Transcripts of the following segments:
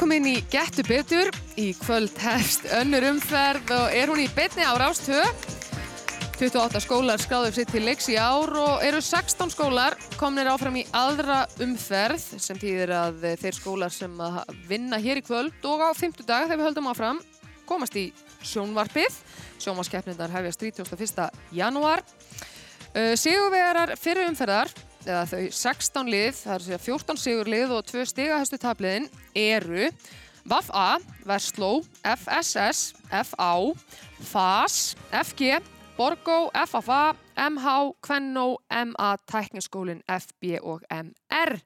velkomin í Gettu betur. Í kvöld hefst önnur umferð og er hún í betni á Rástvö. 28 skólar skráðu sitt til leiks í ár og eru 16 skólar komnir áfram í aðra umferð sem týðir að þeir skólar sem að vinna hér í kvöld og á 50 dag þegar við höldum áfram komast í sjónvarpið. Sjónvarskeppnindar hefjast 31. janúar. Uh, Sigurvegarar fyrir umferðar eða þau 16 lið, það er segja 14 sigurlið og 2 stigahæstu tabliðin eru VAF-A, Vestló, FSS, FA, FAS, FG, Borgó, FFA, MH, Kvennó, MA, Tækniskólin, FB og MR.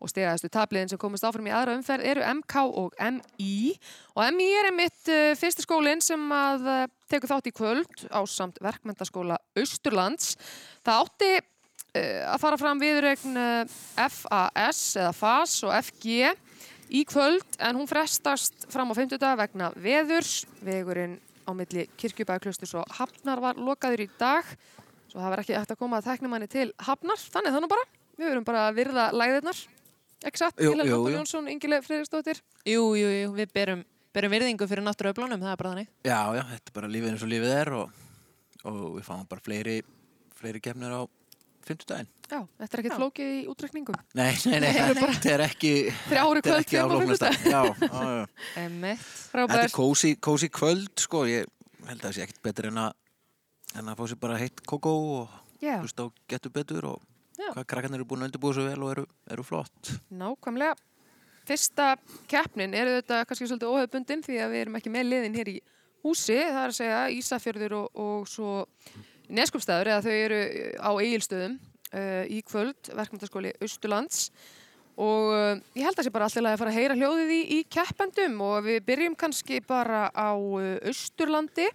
Og stigahæstu tabliðin sem komist áfram í aðra umferð eru MK og MI. Og MI er einmitt uh, fyrsti skólinn sem að uh, tekur þátt í kvöld á samt verkmyndaskóla Austurlands. Það átti að fara fram viðregn uh, FAS eða FAS og FG í kvöld en hún frestast fram á 50 dag vegna veðurs. Vegurinn á milli kirkjubæðaklaustus og Hafnar var lokaður í dag svo það var ekki hægt að koma að teknimanni til Hafnar. Þannig þannig bara, við verum bara að virða læðirnar. Ekki satt? Jú, Hilal jú. Jónsson, Ingileif Friðriksdóttir. Jú, jú, jú, við berum, berum virðingu fyrir náttúruöflunum, það er bara þannig. Já, já, þetta er bara lífið eins og lífið er og, og við fáum bara fleiri, fleiri gefnir á fimmtudaginn. Já, þetta er ekkert flókið í útrekningum. Nei, nei, nei, þetta er ekki, Þrjári þetta er kvöld. Emmett. Þetta er kósi, kósi kvöld, sko, ég held að það sé ekkert betur en að, en að fá sér bara heitt kókó og Já, hlusta á getur betur og Já. hvað krakkarnir eru búin að undirbúa svo vel og eru, eru flott. nákvæmlega. Fyrsta keppnin eru þetta kannski svolítið óhefbundin því að við erum ekki með liðin hér í húsi. Það er að segja Ísafjörður og, og svo Neskupstæður eða þau eru á eigilstöðum uh, í kvöld, verkmyndaskóli Austurlands og uh, ég held að sé bara alltaf að fara að heyra hljóðið í, í keppendum og við byrjum kannski bara á uh, Austurlandi.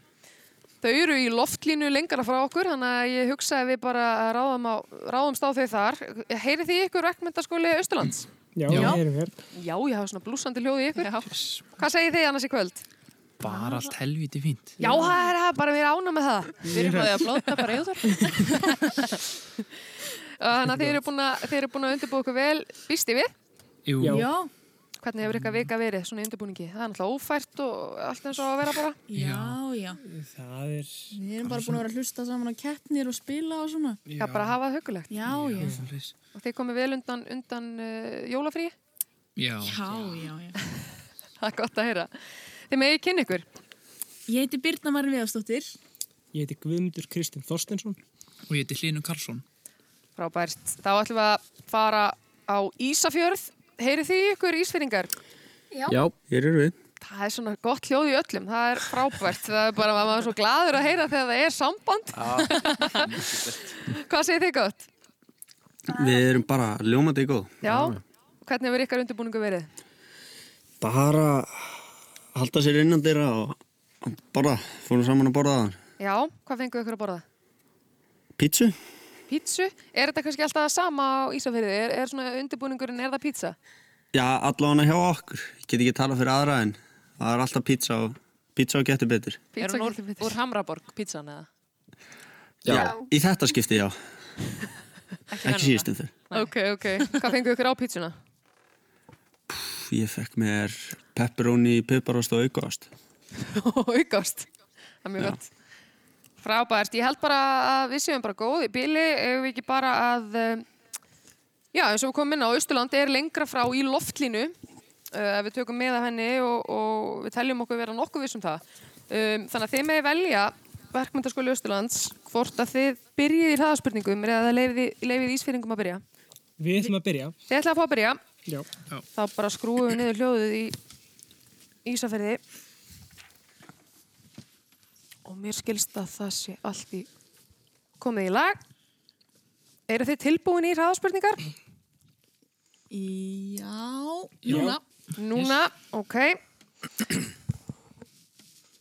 Þau eru í loftlínu lengara frá okkur, þannig að ég hugsa að við bara ráðum á, ráðumst á þau þar. Heyrið þið ykkur verkmyndaskóli Austurlands? Já, Já. Já, ég hafa svona blúsandi hljóð í ykkur. Já. Hvað segir þið annars í kvöld? Bara allt helviti fínt. Já, það er bara við erum ána með það. Við erum búin að blóta bara yfir. Þannig að þið eru búin að, þið eru búin að undirbúa ykkur vel, býsti við? Jú, Já. Já, Hvernig hefur ykkar vika verið svona undirbúningi? Það er náttúrulega ófært og allt eins og að vera bara. Já, já. Það er... Við erum bara búin að vera að hlusta saman á keppnir og spila og svona. Já, bara hafa það hugulegt. Já, já. svoleiðis. Og þið komið vel undan, undan uh, jólafrí. Já. Já, já, já. Það er gott að heyra. Þið megið kynna ykkur. Ég heiti Birna Marin Viðarsdóttir. Ég heiti Guðmundur Kristinn Þorstensson. Og ég heiti Hlynur Karlsson. Frábært. Þá ætlum við að fara á Ísafjörð. Heyrið þið ykkur Ísfyrringar? Já, hér eru við. Það er svona gott hljóð í öllum. Það er frábært. Það er bara, maður er svo gladur að heyra þegar það er samband. Hvað segir þið gott? Við erum bara ljómandi góð. Já. Hvernig hefur ykkar undirbúningu verið? Bara halda sér innan dyrra og borða. Fórum saman að borða það. Já, hvað fenguðu ykkur að borða? Pítsu? Pítsu? Er þetta kannski alltaf sama á Ísafjörði? Er, er svona undirbúningurinn, er það pítsa? Já, allavega hjá okkur. Ég get ekki talað fyrir aðra en það er alltaf pítsa og pítsa og getur betur. er hún úr, úr Hamraborg, pítsan eða? Já. Í þetta skipti, já. Ekki venjulega. síðustum þau. Ok, ok. Hvað fenguðu ykkur á pítsuna? Ég fekk mér pepperoni, piparost og aukaost. Aukast. Það er mjög gott. Frábært. Ég held bara að við séum bara góð í bíli. Ef við ekki bara að, um, já, eins og við komum inn á Austurlandi er lengra frá í loftlínu. Uh, við tökum með af henni og, og við teljum okkur vera nokkuð viss um það. Um, þannig að þið með velja verkmyndaskóli Austurlands hvort að þið byrjið í hraðaspurningum eða leifið, leifið ísfyringum að byrja. Við ætlum að byrja. Þið ætlaði að fá að byrja. Já. Þá bara skrúum við niður hljóðið í Ísafirði. Og mér skilst að það sé allt í komið í lag. Eru þið tilbúin í hraðaspurningar? Já, núna. Núna, ok.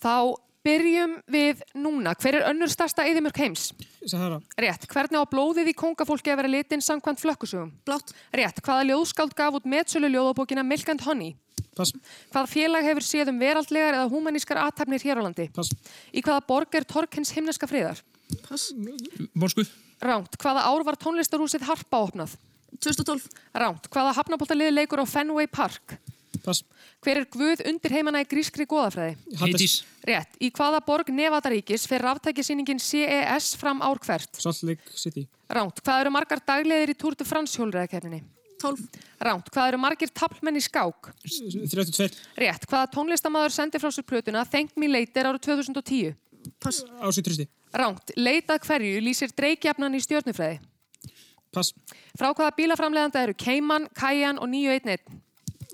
Þá byrjum við núna. Hver er önnur starsta eðimörk heims? Sahara. Rétt. Hvernig á blóðið í kongafólki að vera litinn samkvæmt flökkusugum? Blátt. Rétt. Hvaða ljóðskáld gaf út metsölu ljóðabókina Milk and Honey? Pass. Hvaða félag hefur séð um veraldlegar eða humanískar aðtapnir hér á landi? Pass. Í hvaða borg er Torkins himneska friðar? Pass. Morsku. Ránt. Hvaða ár var tónlistarhúsið Harpa opnað? 2012. Ránt. Hvaða hafnabóltalið leikur á Fenway Park? Pass. Hver er guð undir heimana í grískri goðafræði? Heiðís. Rétt. Í hvaða borg Nevadaríkis fer ráftækisýningin CES fram ár hvert? Salt Lake City. Ránt. Hvað eru margar dagleðir í Tour de France hjólreðakerninni? 12. Ránt. Hvað eru margir taplmenn í skák? 32. Rétt. Hvaða tónlistamæður sendi frá sér plötuna Thank Me Later árið 2010? Pass. Ásið Tristi. Ránt. Leitað hverju lýsir dreikjafnan í stjórnufræði? Pass. Frá hvaða bílaframleganda eru Cayman, Cayenne og 911?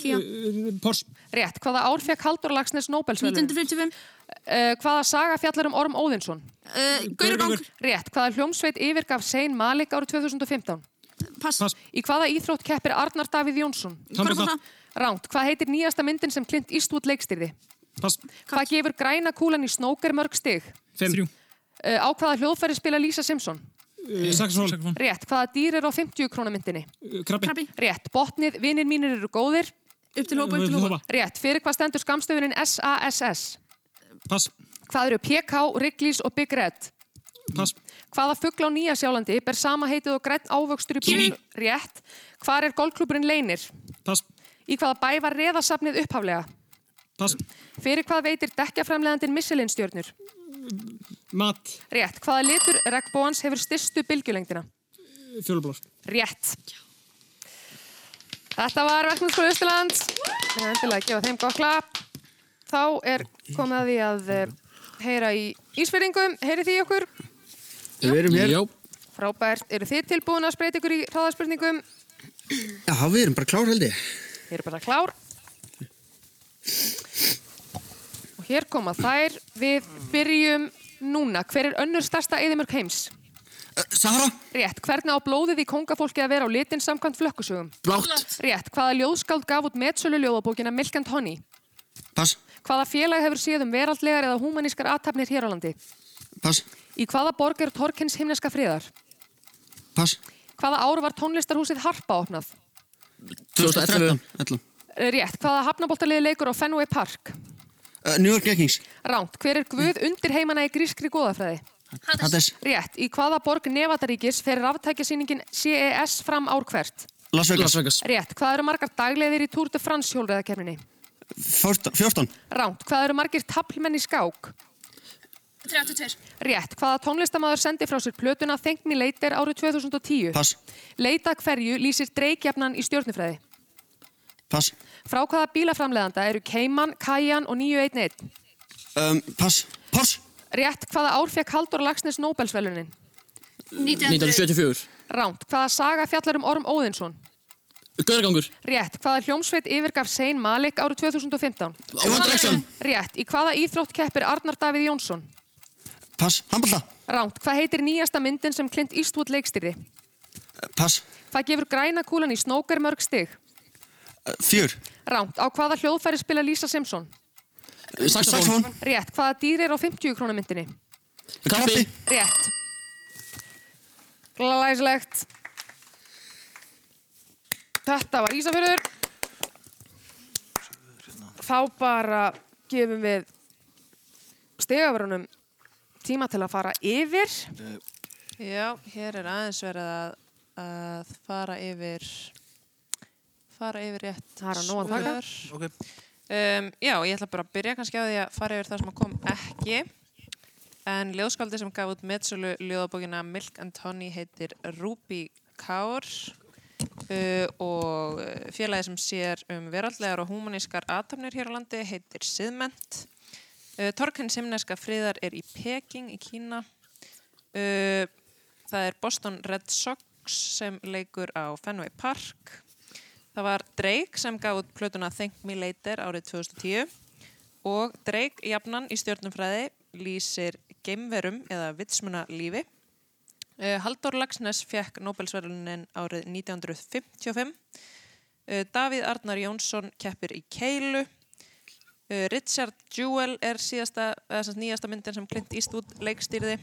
Kia. Uh, Pors. Rétt. Hvaða ár fekk Haldur Lagsnes Nobelsvölun? 1945. Uh, hvaða saga fjallar um Orm Óðinsson? Uh, Gauragang. Rétt. Hvaða hljómsveit yfirgaf Sein Malik árið 2015? Pass. Pass. Í hvaða íþrótt keppir Arnar Davíð Jónsson? Handbolta. Ránt. Hvað heitir nýjasta myndin sem Clint Eastwood leikstýrði? Pass. Hvað gefur græna kúlan í snóker mörg stig? Fimm. Uh, á hvaða hljóðfæri spila Lisa Simpson? Saxofón. Rétt. Hvaða dýr er á 50 krónamyndinni? Krabbi. Krabbi. Rétt. Botnið, vinnir mínir eru góðir. Upp til hópa, upp til hópa. Rétt. Fyrir hvað stendur skamstöfunin SASS? Pass. Hvað eru PK, Wrigley's og Big Red? Pass. Hvaða fugl á Nýja Sjálandi ber sama heitið og grætt ávöxtur í búinu? Rétt. Hvar er golfklúburinn Leinir? Pass. Í hvaða bæ var reðasafnið upphaflega? Pass. Fyrir hvað veitir dekkjaframleðandinn Michelin stjörnur? Mat. Rétt. Hvaða litur regnbóans hefur styrstu bylgjulengdina? Fjólublór. Rétt. Þetta var Verknumskóla Östurland. Ég er endilega að gefa þeim gott klapp. Þá er komið að því að eh, heyra í Ísfyrringum. Heyri því okkur? Við erum hér. Já. Frábært. Eru þið tilbúin að spreita ykkur í hraðaspurningum? Já, við erum bara klár held ég. Þið eru bara klár. Og hér koma þær. Við byrjum núna. Hver er önnur stærsta eðimörk heims? Uh, Sahara. Rétt. Hvernig á blóðið í kongafólki að vera á litin samkvæmt flökkusögum? Blátt. Rétt. Hvaða ljóðskáld gaf út metsölu ljóðabókina Milk and Honey? Pass. Hvaða félag hefur séð um veraldlegar eða húmanískar aðtapnir hér á landi? Pass. Í hvaða borg er Torkins himneska friðar? Pass. Hvaða ár var tónlistarhúsið Harpa opnað? 2011. 11. Rétt. Hvaða hafnaboltaliði leikur á Fenway Park? Uh, New York Vikings. Ránt. Hver er guð undir heimana í grískri góðafræði? Hades. Rétt. Í hvaða borg Nevadaríkis fer ráftækjasýningin CES fram ár hvert? Las Vegas. Las Vegas. Rétt. Hvað eru margar dagleiðir í Tour de France hjólreðakefninni? 14. 14. Ránt. Hvað eru margir taplmenn í skák? 32. Rétt. Hvaða tónlistamæður sendi frá sér plötuna Thank Me Later árið 2010? Pass. Leita hverju lýsir dreikjafnan í stjórnufræði? Pass. Frá hvaða bílaframleðanda eru Cayman, Cayenne og 911? Um, pass. Porsche. Rétt. Hvaða ár fekk Haldur Lagsnes Nobelsvelunin? 1974. Ránt. Hvaða saga fjallar um Orm Óðinsson? Gauragangur. Rétt. Hvaða hljómsveit yfirgaf Sein Malik árið 2015? One Direction. Rétt. Í hvaða íþrótt keppir Arnar Davíð Jónsson? Pass. Handbolta. Ránt. Hvað heitir nýjasta myndin sem Clint Eastwood leikstýrði? Pass. Hvað gefur græna kúlan í snóker mörg stig? Fjör. Ránt. Á hvaða hljóðfæri spila Lisa Simpson? Saxofón. Rétt. Hvaða dýr er á 50 krónamyndinni? Krabbi. Rétt. Glæslegt. Þetta var Ísafjörður. Þá bara gefum við stegaförunum tíma til að fara yfir. Já, hér er aðeins verið að, að fara yfir fara yfir rétt Það er að nóg að taka. svör. Ok. Um, já, ég ætla bara að byrja kannski á því að fara yfir það sem kom ekki. En ljóðskáldi sem gaf út meðsölu ljóðabókina Milk and Honey heitir Ruby Kaur uh, og félagi sem sér um veraldlegar og humanískar atomnir hér á landi heitir Siðment. Uh, Torkins himneska friðar er í Peking í Kína. Uh, það er Boston Red Sox sem leikur á Fenway Park. Það var Drake sem gaf út plötuna Thank Me Later árið 2010 og Drake jafnan í stjórnumfræði lýsir geimverum eða vitsmuna lífi. Uh, Halldór Lagsnes fekk Nobelsverðunin árið 1955. Uh, Davíð Arnar Jónsson keppir í Keilu. Uh, Richard Jewell er síðasta, nýjasta myndin sem Clint Eastwood leikstýrði.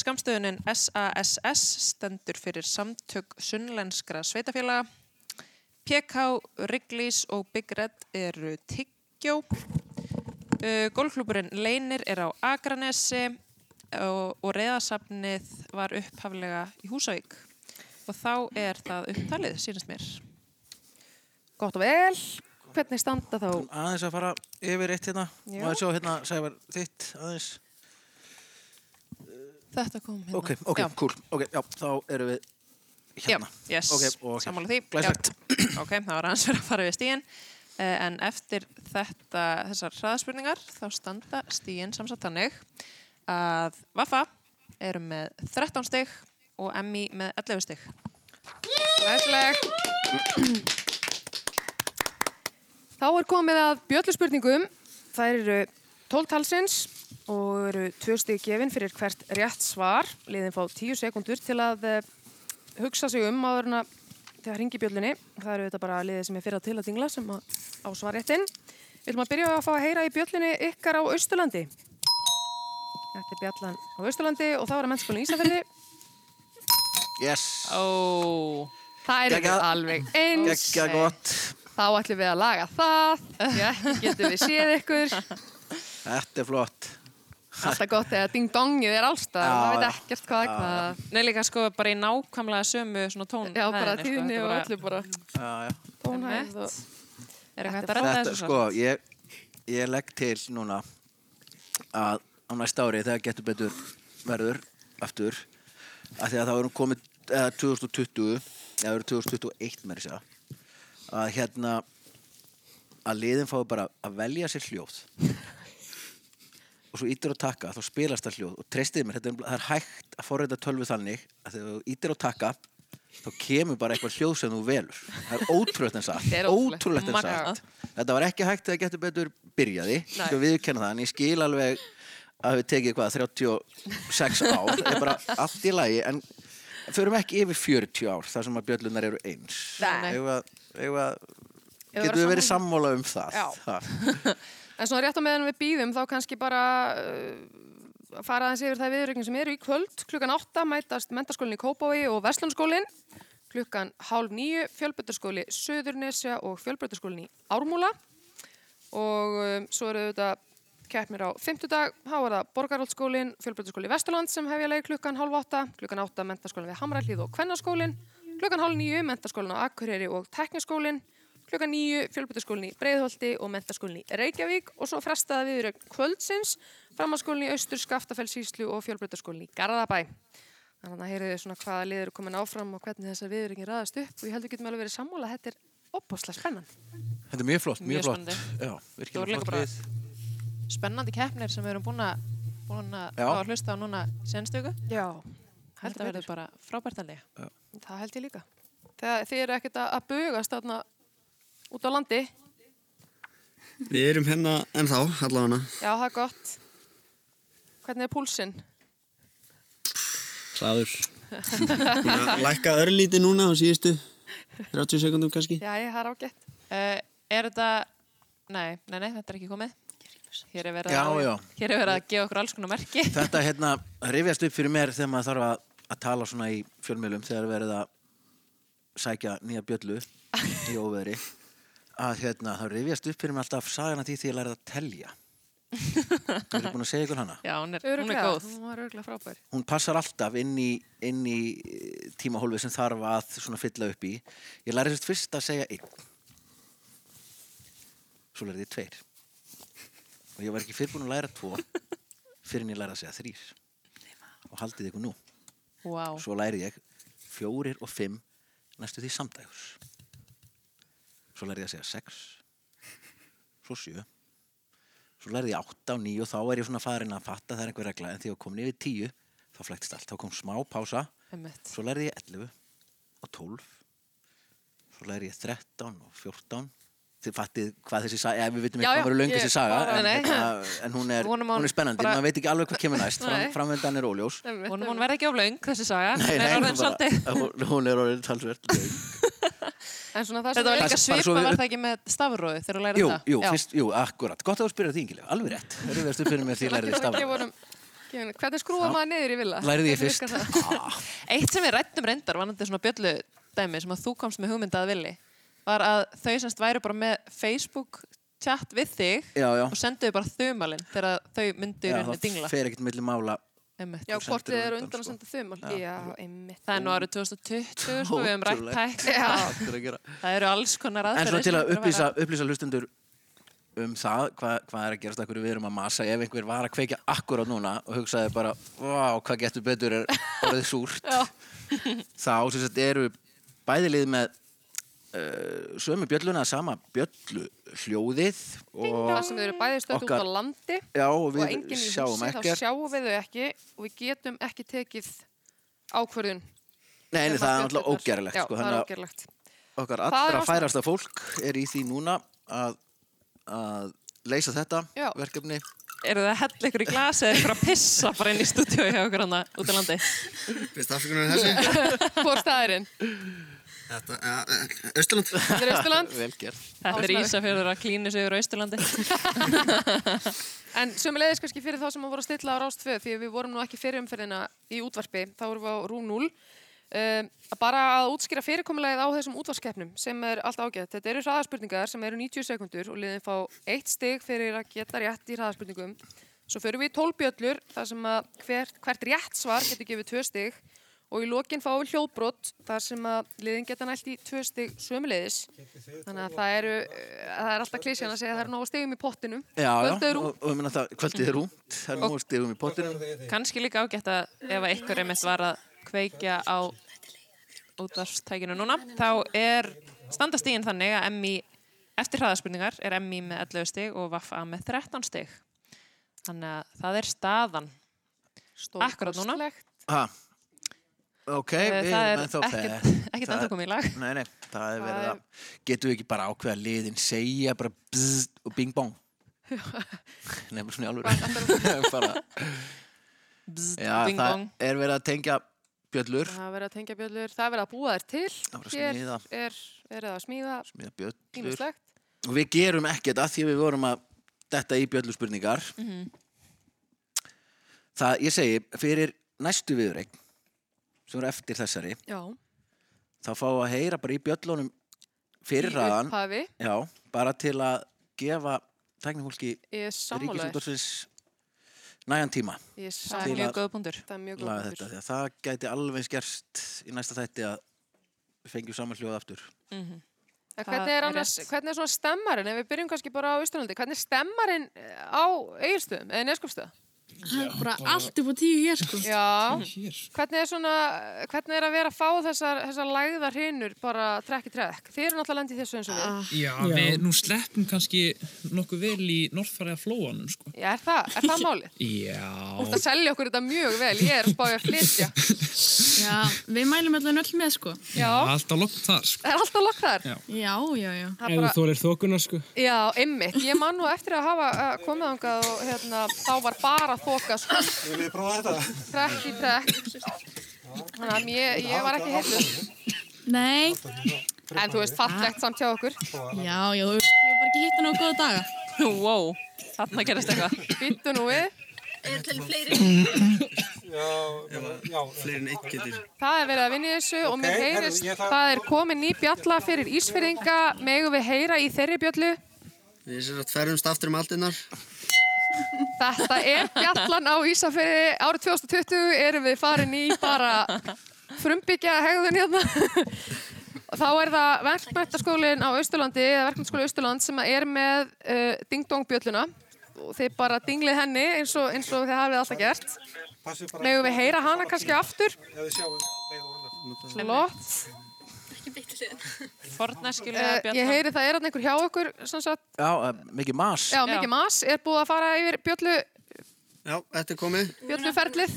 Skamstöðunin SASS stendur fyrir samtök sunnlenskra sveitafélaga. PK, Wrigley's og Big Red eru tyggjó. Uh, Golfklúburinn Leinir er á Akranesi og, og reðasafnið var upphaflega í Húsavík. Og þá er það upptalið, sínast mér. Gott og vel. Hvernig standa þá? Aðeins að fara yfir eitt hérna. Já. Má ég sjá hérna, Sævar, þitt aðeins. Þetta kom hérna. Ok, ok, Já. cool. Ok, já, þá erum við hérna. Já, yes, Ok, og hér. sammála því. Glæsilegt. Já. Ok, það var aðeins fyrir að fara við stíin. En eftir þetta, þessar hraðspurningar þá standa stíin samsagt þannig að Vaffa eru með 13 stig og Emmi með 11 stig. Glæsilegt. Þá er komið að bjölluspurningum. Það eru 12 talsins og eru tvö stig gefin fyrir hvert rétt svar. Liðin fá 10 sekundur til að eh, hugsa sig um áður en að þegar ringi bjöllunni. Það eru þetta bara liðið sem er fyrir að til að dingla sem að á svarréttin. Við ætlum að byrja að fá að heyra í bjöllunni ykkar á Austurlandi. Þetta er bjallan á Austurlandi og þá er að mennskólinn Ísafjörði. Yes. Ó, Það Geggjað. alveg eins. Þá ætlum við að laga það. Já, getum við séð ykkur. Þetta er flott. Alltaf gott eða ding-dongið er allstað. Já, Það veit ekkert hvað er hvað. nei líka sko bara í nákvæmlega sömu svona tón. Já, bara sko. tíðni og öllu bara og... Er eitthvað hægt að redda þessu sko, ég, ég legg til núna að á næsta ári þegar getur betur verður aftur að því að það vorum komið eða 2020 eða verður 2021 með þess að að hérna að liðin fái bara að velja sér hljóð og svo ítir á taka þá spilast það hljóð. Og treystið mér, þetta er, það er hægt að forrita tölvu þannig að þegar þú ítir á taka þá kemur bara eitthvað hljóð sem þú velur. Það er ótrúlegt en Það er satt ótrúlegt. en satt. Þetta var ekki hægt þegar getur betur byrjaði. Sko viðurkenna það, en ég skil alveg að við tekið hvað, 36 ár. Það er bara allt í lagi en förum ekki yfir 40 ár þar sem að bjöllunar eru eins. Nei. Eigum við að- við að- við við að verið sammála um það? Já. það. En svona rétt á meðan við býðum þá kannski bara uh, fara aðeins yfir það viðrögn sem eru í kvöld. Klukkan 8 mætast mentaskólinn í Kópái og Vestlunskólinn. Klukkan hálf nýju fjölbrytarskóli Suðurnesja og fjölbrytarskólinn í Ármúla. Og um, svo eru þetta keppnir á fimmtudag. Há er það Borgarholtskólinn, fjölbrytarskóli Vesturland sem hefja leik klukkan hálf 8. Klukkan 8 mentaskólinn við Hamrallíð og Kvennaskólinn. Klukkan hálf nýju mentaskólinn á Akureyri og Tekniskólinn klukkan nýju fjölbyttaskólinn í Breiðholti og mentaskólinn í Reykjavík og svo frestaða viðrögn kvöldsins framhanskólinn í Austur, Skaftafellsíslu og fjölbyttaskólinn í Garðabæ. Þannig að heyriðu svona hvaða lið eru komin áfram og hvernig þessar viðrögn raðast upp og ég heldur getum alveg verið sammála að þetta er opbáslega spennan. þetta er mjög flott, mjög, Mjög flott. Já, er virkilega flott lið Spennandi keppnir sem við erum búin að, búin að að hlusta á núna sennstöku. Já, Þetta verður bara frábært að liða. Það held ég líka. Þegar þið eru ekkert að að bugast þarna út á landi. Við erum hérna ennþá, allavega. Já, það er gott. Hvernig er púlsinn? Að lækka örlíti núna á síðustu 30 sekundum kannski. Já, ég har ágætt. Uh, er þetta, nei, nei, nei, þetta er ekki komið. Hér er verið, Já, að, já. Hér er verið að gefa okkur alls konar merki. Þetta hérna rifjast upp fyrir mér þegar maður þarf að, að tala svona í fjölmjölum þegar verið að sækja nýja bjöllu í óveðri að hérna, þá rifjast upp fyrir mér alltaf sagan að því því ég lærið að telja. Þú erum búin að segja ykkur hana? Já, hún er, hún er góð. hún var öruglega frábær. hún passar alltaf inn í, inn í eh, tímahólfið sem þarf að svona fylla upp í. Ég lærið sérst fyrst að segja einn. Svo lærið ég tveir. Og ég var ekki fyrr búin að læra tvo fyrir en ég lærið að segja þrýr og haldið ykkur nú. Vá. svo lærið ég fjórir og fimm næstu því samdægus svo lærið ég að segja sex. Svo sjö. Svo lærið ég átta og níu og þá er ég svona farin að fatta það er einhver regla en því að komin yfir tíu þá flæktist allt, þá kom smá pása. Einmitt. svo lærið ég 11 og 12 svo lærið ég 13 og 14 þið fattið hvað þessi saga, ja, við veitum ekki hvað verður löng ég þessi saga en, Nei, nei. en, en hún er, hún er spennandi, bara- maður veit ekki alveg hvað kemur næst. Fram, framvendan er óljós. Hún, hún verði ekki of laung, þessi saga. Nei, nei, hún, bara, hún er orðin talsvert löng. En svona það Þetta var sem líka bara svo svipa, við- var það ekki með stafróðu þegar þú lærið Jú, það? jú, fyrst, jú, akkurat. Gott að þú spyrja því, Ingilega, alveg rétt. Það eru verðstu fyrir mér því lærið honum- gefa honum- Hvernig skrúa maður niður í villa? Lærið ég fyrst. Eitt sem við rættum reyndar, var náttúrulega svona bjöllu dæmi sem að þú komst með hugmyndað villi, var að þau semst væru bara með Facebook chat við þig Já, já, og senduðu bara þumalinn þegar þau myndu í já rauninni Það dingla. Já, hvort þið eru á undan að senda einmitt. Það er nú árið 2020, sko, við hefum rætt. Akkur gera. Það eru alls konar aðferðir. En svo til að upplýsa, upplýsa hlustendur um það, hvað, hvað er að gerast akkur við erum að masa, ef einhver var að kveikja akkurát núna og hugsaði bara, vá, hvað getur betur er orðið súrt þá sem sagt eru bæðilið með sömu bjölluna, sama bjöllu hljóðið og Það sem þau eru bæði stödd út á landi já, og og enginn í sjáum húsi, þá sjáum við þau ekki og við getum ekki tekið ákvörðun. Nei, nei, um það er bjöllurnar- ógerlegt Já, sko, það er ógerlegt. okkar er allra færasta fólk er í því núna að, að leysa þetta Já. verkefni Eru það að hella ykkur í glasi eða ykkur að pissa bara inn í stúdíu hjá ykkur hana út á landi? Fyrst afsökunar þessi. Hvor staðirinn? Þetta, ja, Östurland. Þetta er Östurland. vel gert Þetta er. Ísafjörður að klínu sig yfir Austurlandi. En sömulegis kannski fyrir þá sem að voru að stilla á Rást 2 því að við vorum nú ekki fyrir umferðina í útvarpi, þá vorum við á Rú 0 um, bara að útskýra fyrirkomulegið á þessum útvarskeppnum sem er allt ágætt. Þetta eru hraðaspurningar sem eru 90 sekundur og liðin fá eitt stig fyrir að geta rétt í hraðaspurningum. Svo förum við í 12 bjöllur þar sem að hvert, hvert rétt svar getur gefið 2 stig og í lokin fáum við hljóðbrott þar sem að liðin geta nælt í 2 stig sömulegis. Þannig að það eru, eh, það er alltaf klísjan að segja að það eru nógu stigum í pottinum. Já, Kvöldið er og, út. og ég meina það, kvöldið er út, það er nú stigum í pottinum. Kannski líka ágætt að ef að ykkur einmitt var að kveikja á útvarstækinu núna, þá er standastígin þannig að MI eftir hraðaspurningar er MI með 11 stig og Vaffa með 13 stig. Þannig að það er staðan. Akkurat núna. Ok, Eh, við það er erum ennþá ekkert- það. ekkert það ennþá er- komið í lag. Nei, nei, það er Það verið er- að, getum við ekki bara ákveða liðin segja bara bzz og bing bong. Nefnir svona í alvöru. bara, Bzz, já, ding það er verið að tengja bjöllur, Það er verið að tengja bjöllur, það er verið að búa þær til. Það er verið að Hér smíða. er verið að smíða smíða bjöllur. Og við gerum ekkert að því við vorum að detta í bjöllurspurningar. Það, ég segi, fyrir næstu viðreik, sem eru eftir þessari, Já, þá fá að heyra bara í bjöllunum fyrir já, bara til að gefa er sammálaður. ríkisútvarsins nægan tíma er Það er mjög góð punktur. Það er það gæti alveg skerst í næsta þætti að við fengjum saman hljóð aftur. En Það Hvernig er, er annars, rétt. hvernig er svona stemmarinn, ef við byrjum kannski bara á Íslandandi, hvernig er stemmarinn á Egilstöðum eða Neskupstöð? Það er bara allt upp á tíu hér sko. Já, Hér. hvernig er svona, hvernig er að vera að fá þessar, þessar lægðar hinnur bara trekk í trekk? Þið eru náttúrulega lendið í þessu eins og við. Ah, Já, við nú sleppum kannski nokkuð vel í norðfæriða flóanum, sko. Já, er það, er það málið? Já. Þú ert að selja okkur þetta mjög vel, ég er að spája að flytja. já, við mælum allan öll með sko. Já, Alltaf lokk þar, sko. það er alltaf lokk þar. Já. Já, já, já. Það er Ef þú bara, þólir þokuna, sko. já, ymmit. Ég man nú eftir að hafa uh, komið ángað og hérna, þá var bara þoka, sko. Vil ég prófa þetta? Trekk í trekk. Þannig að ég, ég var ekki heitluð. Nei, En þú veist, fallegt samt hjá okkur. já, já, þú veist, ég var bara ekki hitt á góða daga. Wow, þarna gerist eitthvað. Býttu nú við. Já, já. Fleiri en eitt getur. Það er verið að vinna í þessu og mér heyrist, það er komin ný bjalla fyrir Ísfyrðinga, megum við heyra í þeirri bjallu. Við sér að ferðumst aftur um aldinnar. Þetta er bjallan á Ísafyrði, árið 2020 erum við farin í bara frumbyggja hegðun hérna. Þá er það verkmæntaskólinn á Austurlandi, eða verkmæntaskóli Austurland sem er með uh, ding-dong bjölluna og þið bara dinglið henni eins og, eins og þið hafið alltaf gert. Megum við heyra hana kannski aftur? Flott. Fornæskilega Uh, ég bjallan. heyri það er einhver hjá okkur, sem sagt, Já, uh, mikið mas. já, mikið mas, er búið að fara yfir bjöllu, Já, þetta er komið. bjölluferlið.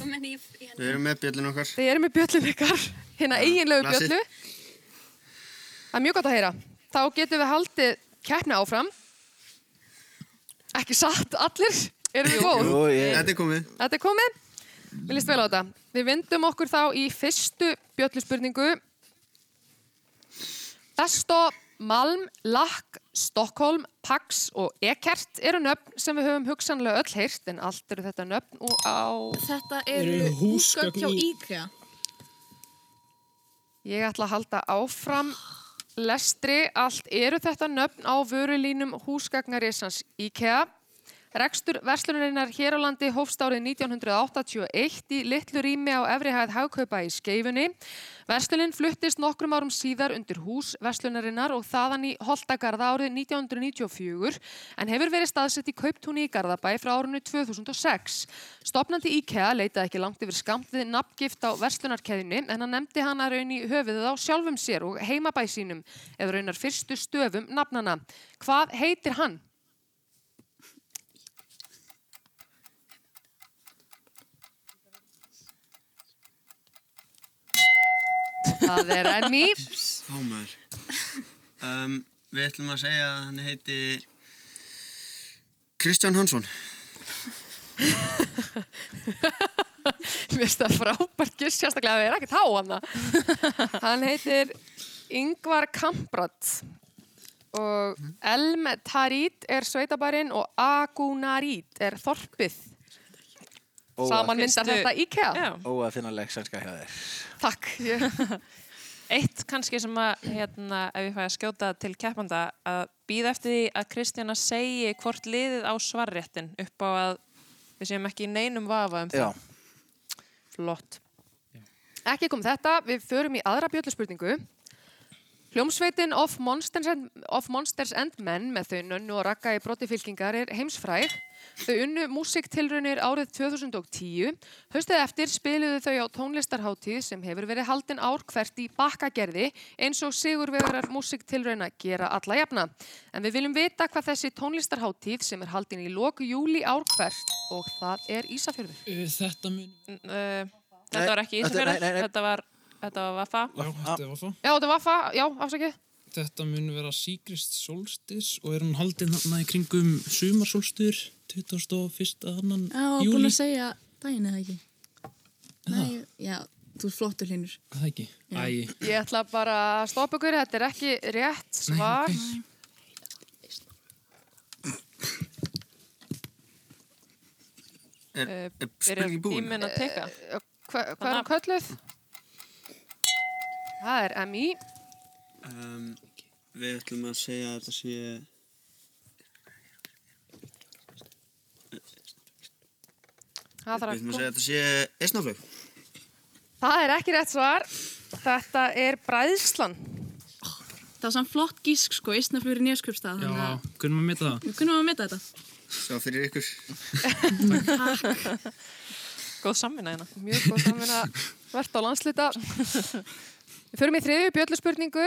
Við erum með bjöllin okkar. Þið erum með bjöllun ykkar, hérna eiginlegu bjöllu. Það er mjög gott að heyra. Þá getum við haldið keppni áfram. Ekki satt, allir. Erum við góð? Jú, ég, Þetta er komið. Þetta er komið. Við líst vel á þetta. Við vindum okkur þá í fyrstu bjölluspurningu. Besto, Malm, Lakk, Stockholm, Pax og Ekert eru nöfn sem við höfum hugsanlega öll heyrt en allt eru þetta nöfn og á... Þetta Eru eru húsgögn hjá í- IKEA. Ég ætla að halda áfram lestri. Allt eru þetta nöfn á vörulínum húsgagnarisans IKEA. Rekstur verslunarinnar hér á landi hófst árið 1981 í litlu rými á efrihæð hagkaupa í skeifunni. Verslunin fluttist nokkrum árum síðar undir hús verslunarinnar og þaðan í Holtagarða árið 1994 en hefur verið staðsett í Kauptúni í Garðabæ frá árinu 2006. Stopnandi IKEA leitaði ekki langt yfir skamt við nafngift á verslunarkeðinni en hann nefndi hana raun í höfuðið á sjálfum sér og heimabæ sínum eða raunar fyrstu stöfum nafnana. Hvað heitir hann? Það er Emmy. Þá maður. Um, við ætlum að segja að hann heiti Kristján Hansson. Mér finnst það frábært giss sérstaklega að það er ekkert há hann. Hann heitir Yngvar Kamprad og Elm Tarit er sveitabærin og Agunarit er þorpið. Saman myndar þetta IKEA. Já. Óafinnaleg sænska hjá þér. Takk. Eitt kannski sem að, hérna, ef ég fæ að skjóta til keppanda, að býða eftir því að Kristjana segi hvort liðið á svarréttin upp á að við séum ekki í neinum vafa um Já, það. Flott. ekki kom þetta, við förum í aðra bjölluspurningu. Hljómsveitin of Monsters, and, of Monsters and Men með þau nönnu og rakka í brotifylkingar er heimsfræg. Þau unnu músiktilraunir árið 2010. Haustið eftir spiluðu þau á tónlistarháttíð sem hefur verið haldin ár hvert í bakkagerði eins og sigurvegarar músiktilrauna gera alla jafna. En við viljum vita hvað þessi tónlistarháttíð sem er haldin í loku júli ár hvert og það er Ísafjörður. Þetta mun... N- Uh, þetta var ekki Ísafjörður, þetta var, þetta var Vaffa. Já, þetta var það. Já, þetta var það, já, afsakið. Þetta mun vera Sigrist Solstis og er hún haldin þarna í kringum sumarsólstur 21. annan Já, búin júli. að segja daginn eða ekki? Nei, já, þú er flottur hlínur. Það ekki? Æ, Ég ætla bara að stoppa ykkur, þetta er ekki rétt svar. ok. Er, Uh, er búin? tíminn að teka. Hva, hvað er hún kölluð? Það er MI. Um, við ætlum að segja að þetta sé... Það, þarf Við að ætlum að segja að þetta sé Eisnaflög. það er ekki rétt svar. Þetta er bræðslan. Það var samt flott gísk, sko, Ísnaflur í Neskjöpstað. Já, kunum við meta það? Við kunnum að meta þetta. Sá fyrir ykkur. Góð samvinna hérna. Mjög góð samvinna verðt á landslita. Við förum í þriðju bjölluspurningu.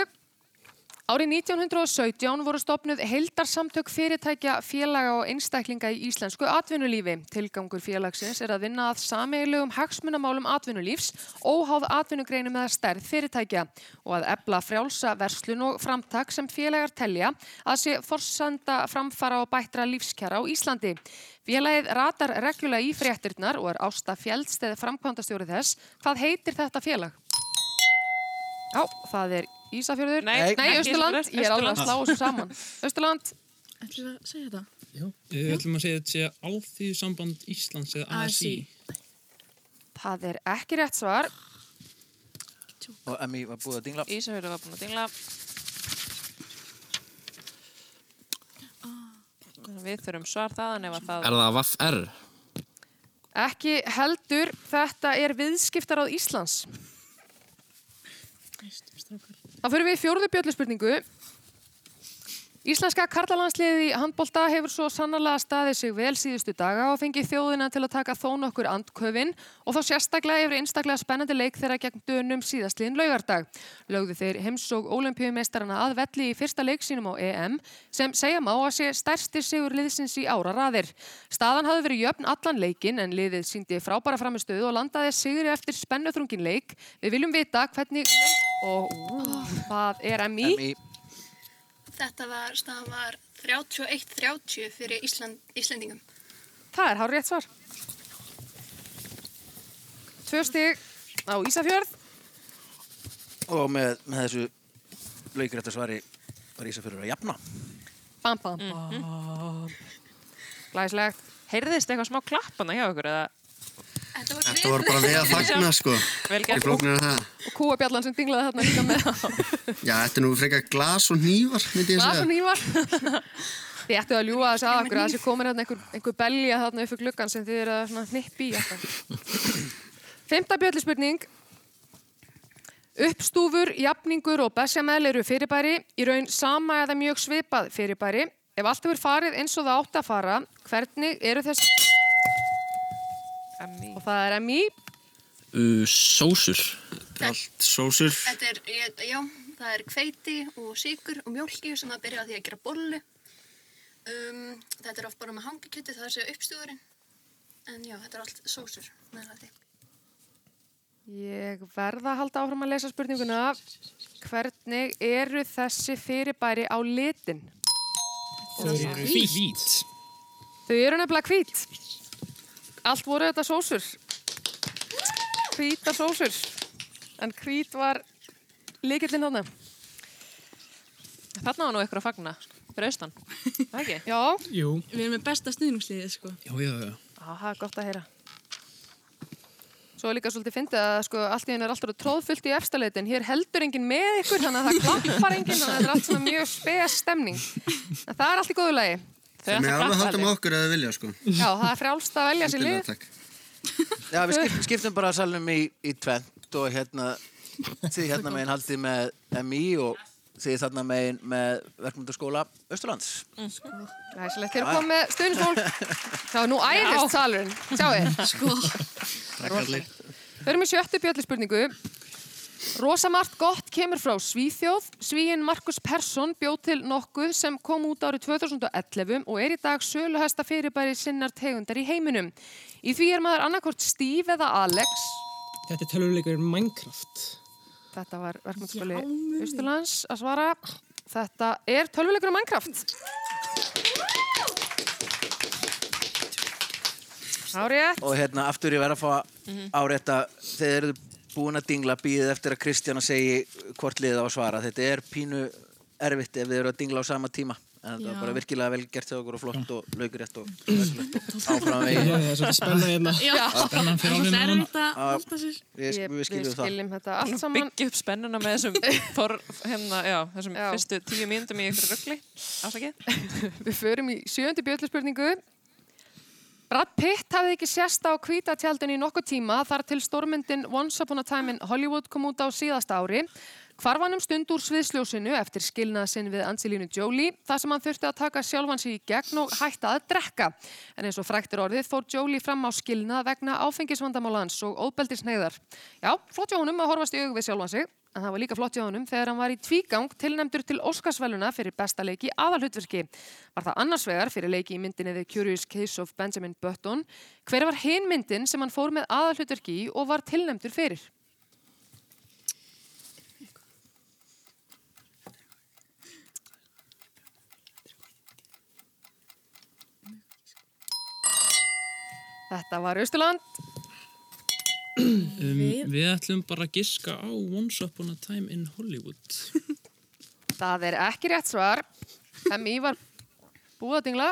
Árið 1917 voru stopnuð heildarsamtök fyrirtækja, félaga og einstaklinga í íslensku atvinnulífi. Tilgangur félagsins er að vinna að sameigilegum hagsmunamálum atvinnulífs, óháð atvinnugreinum eða stærð fyrirtækja og að ebla frjálsa verslun og framtak sem félagar telja að sé forsenda framfara og bættra lífskjara á Íslandi. Félagið ratar reglulega í fréttirnar og er Ásta Fjaldsteð framkvæmdastjóri þess. Hvað heitir þetta félag? Já, það er Ísafjörður. Nei, Nei ekki Östurland. Ég er alveg að slá þessu saman. Östurland. Ætlum við að segja þetta? Já. Við ætlum að segja þetta sé Alþýðusamband Íslands eða ASI. Það er ekki rétt svar. og Emmy var búið að dingla. Ísafjörður var búin að dingla. Við þurfum svar þaðan ef að það... Er það Vaff R? Ekki heldur. Þetta er viðskiptaráð Íslands. Þá fyrir við í fjórðu bjölluspurningu. Íslenska karlalandsliðið í handbolta hefur svo sannarlega staðið sig vel síðustu daga og fengið þjóðina til að taka þó nokkur andköfin og þá sérstaklega yfir einstaklega spennandi leik þeirra gegn dönum síðastliðin laugardag. Lögðu þeir heimsók ólimpíumeistarana að velli í fyrsta leik sínum á EM sem segja má að sé stærsti sigur liðsins í ára raðir. Staðan hafði verið jöfn allan leikin en liðið síndi frábæra framistöðu og landaði sigri eftir spennuþrungin leik. Við viljum vita hvernig... Og ú, það er MI. Emmy, Þetta var, var 31-30 fyrir Ísland, Íslendingum. Það er hár rétt svar. Tvö stig á Ísafjörð. og með, með þessu laukrætta svari var Ísafjörður að jafna. Bam, bam, bam. Glæslegt. Heyrðist eitthvað smá klappana hjá ykkur eða Þetta var, Þetta var bara við að fagna, sko. Ég flóknir að það. Og kúabjallan sem dinglaði þarna líka með Já, þetta er nú frekar glas og hnífar, myndi ég glas og nývar. Þið ættu að ljúga þess að okkur að þessi komin hérna einhver, einhver belja þarna upp fyrir gluggan sem þið eru að svona hnippi í alltaf. Fymta bjöllispurning. Uppstúfur, jafningur og besjamel eru fyrirbæri, í raun sama eða mjög svipað fyrirbæri. Ef allt hefur farið eins og það átt að fara, hvernig eru þess... Emmi. Og það er MI. Uh, sósur. Allt sósur. Þetta er, ég, já, það er hveiti og síkur og mjólki sem að byrja á því að gera bollu. Um, þetta er oft bara með hangikjöti, það er sér uppstúðurinn. En já, þetta er allt sósur með þetta. Ég verða að halda áfram að lesa spurninguna. Hvernig eru þessi fyrirbæri á litin? Þau eru hvít. Þau eru nefnilega hvít. Allt voru þetta sósur. Hvíta sósur. En hvít var líkillinn þarna. Þarna var nú eitthvað að fagna. Fyrir austan. Það ekki? Já, Jú. Við erum með besta stuðningsliðið, sko. Já, já, já. Á, það er gott að heyra. Svo er líka svolítið fyndið að sko, allt í henni er alltaf tróðfullt í efstaleitin. Hér heldur enginn með ykkur, þannig að það klappar enginn, þannig að þetta er allt svona mjög spes stemning. En það er allt í góðu lagi. Þau að alveg alveg. okkur eða vilja, sko. Já, það er frjálst að velja sér lið. Já, við skipt, skiptum bara salnum í, í tvent og hérna, þið hérna megin haldið með MI og þið þarna megin með verkmyndaskóla Östurlands. Næsilegt, þeir eru komið með stuðnisfólk. Já, nú æðist salurinn. Sjáu þið. Sko. Takk allir. Við erum í sjöttu bjöllispurningu. Rosamart gott kemur frá Svíþjóð. Svíinn Markus Persson bjóð til nokkuð sem kom út árið 2011 og er í dag söluhesta fyrirbæri sinnar tegundar í heiminum. Í því er maður annarkort Steve eða Alex. Þetta er tölvuleikurinn Minecraft. Þetta var munið. Austurlands að svara. Þetta er tölvuleikur um Minecraft. Árið. Og hérna, aftur ég verð að fá árétta, þegar eru búin að dingla býðið eftir að Kristjana segi hvort liðið á að svara. Þetta er pínu erfitt ef þið eru að dingla á sama tíma. En þetta Já. var bara virkilega vel gert hjá okkur og flott og laukurétt og áfram Já, veginn. það er svolítið spenna hérna. Já. Spennan fyrir Það er þetta að Já. halda sér. Við, við skiljum það. skiljum þetta allt saman. Byggja upp spennuna með þessum, for, hérna, já, þessum Já. fyrstu tíu mínútum í ykkur ruggli. Ásakið. Við förum í sjöndu bjölluspurningu. Brad Pitt hafði ekki sérst á kvítatjaldinu í nokkuð tíma þar til stórmyndin Once Upon a Time in Hollywood kom út á síðasta ári. Hvarf hann um stund úr sviðsljósinu eftir skilnað sinn við Angelínu Jolie þar sem hann þurfti að taka sjálfan sig í gegn og hætta að drekka. En eins og fræktir orðið fór Jolie fram á skilnað vegna áfengisvandamála hans og óbeldisneiðar. Já, flott hjá honum að horfast í aug við sjálfan sig en það var líka flott hjá honum þegar hann var í tvígang tilnæmdur til Óskarsvæluna fyrir besta leiki aðalhutverki. Var það annars vegar fyrir leiki í myndinni The Curious Case of Benjamin Button. Hver var hinn myndin sem hann fór með aðalhutverki og var tilnæmdur fyrir? Þetta var Östurland. Um, Við- við ætlum bara að giska á Once Upon a Time in Hollywood. Það er ekki rétt svar. MI var búið að dingla,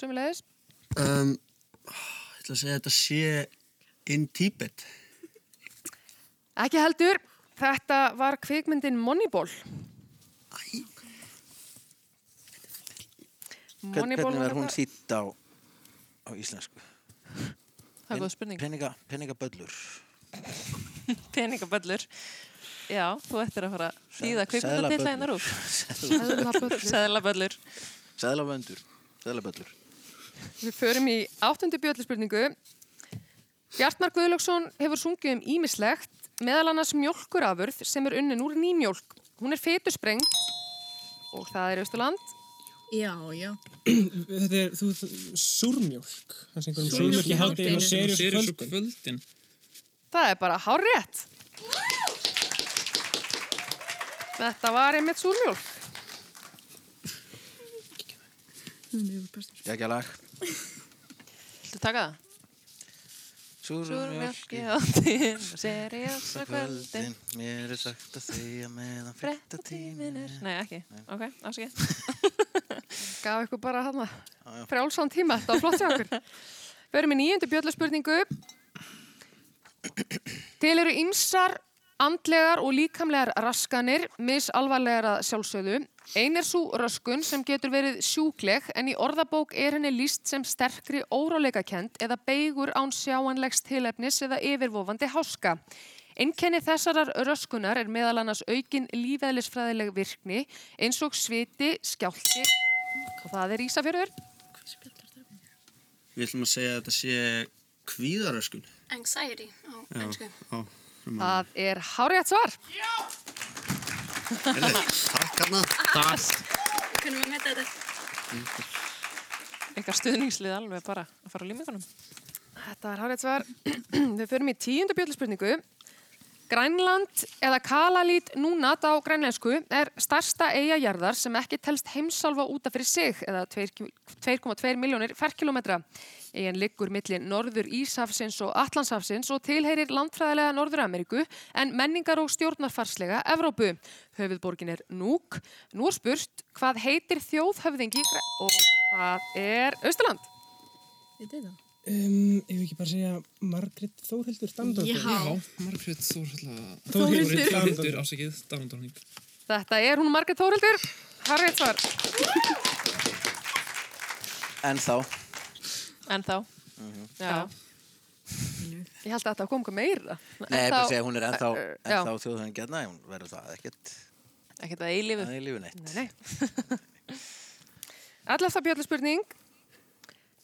sömulegis. Um, ég ætla að segja að þetta sé in Tibet. Ekki heldur. Þetta var kvikmyndin Moneyball. Æ, Moneyball Hvernig er hún þýtt á, á íslensku? Það er góð spurning. Peninga, peningaböllur. Peningaböllur. Já, þú ættir að fara að þýða kveikmyndatilla einar úr. Seðlaböllur. Sæðlaböllur. Sæðlavöndur. Sæðlavöllur. Við förum í áttundu bjölluspurningu. Bjartmar Guðlöksson hefur sungið um ímislegt, meðal annars mjólkurafurð sem er unnin úr nýmjólk. Hún er fetusprengt og það er Östurland. Já, já. Þetta er, þú, súrmjólk. Það sem einhverjum Súrmjólk súrmjólk í seriós Serious kvöldin. Það er bara hár rétt. Þetta var einmitt súrmjólk. Ég ekki að lag. Viltu taka það? Áttin og seriós á kvöldin. Kvöldin, mér er sagt að þegja meðan Frettatímin er... Nei, ekki. Ok, ásakið. Gaf ykkur bara hana já. frjálsán tíma. Þetta var flott hjá okkur. Förum í nýjundu bjölluspurningu. Til eru ymsar Andlegar og líkamlegar raskanir, misalvarlegar að sjálfsögðu. Ein er svo röskun sem getur verið sjúkleg en í orðabók er henni líst sem sterkri óráleikakend eða beigur án sjáanlegs tilefnis eða yfirvofandi háska. Einkenni þessarar röskunar er meðal annars aukin lífeðlisfræðileg virkni eins og sviti, skjálti og það er Ísafjörður. Við ætlum að segja að þetta sé kvíðaröskun. Anxiety á Já, ennsku. já. að- Það er hárétt svar. Heyrðu, Takk hana. Kunum við metta þetta? Engar stuðningslið alveg bara að fara á límingunum. Þetta er hárétt svar. Við förum í tíundu bjöldspurningu. Grænland eða Kalalít núnat á grænlensku er starsta eigajarðar sem ekki telst heimsálfa útaf fyrir sig eða 2,2 miljónir ferkilometra. Eigin liggur milli Norður Íshafsins og Atlanshafsins og tilheyrir landfræðilega Norður-Ameríku en menningar og stjórnarfarslega Evrópu. Höfuðborgin er Núk. Nú er spurt hvað heitir þjóðhöfðingi og það er. Við þetta? Um, ef við ekki bara segja Margrét Þórhildur Danadóttir. Já. Margrét Þórhildur. Þórhildur. Þórhildur, ásækið, Danadóttir. Þetta er hún Margrét Þórhildur. Harrið svar. En þá, En þá. Já. Ég held að þetta kom eitthvað meira. nei, ég bara segja, hún er ennþá, Eh, eh, ennþá þjóðhengjarna, hún verður það ekkert Ekkert að eilífu. Allafta björnspurning.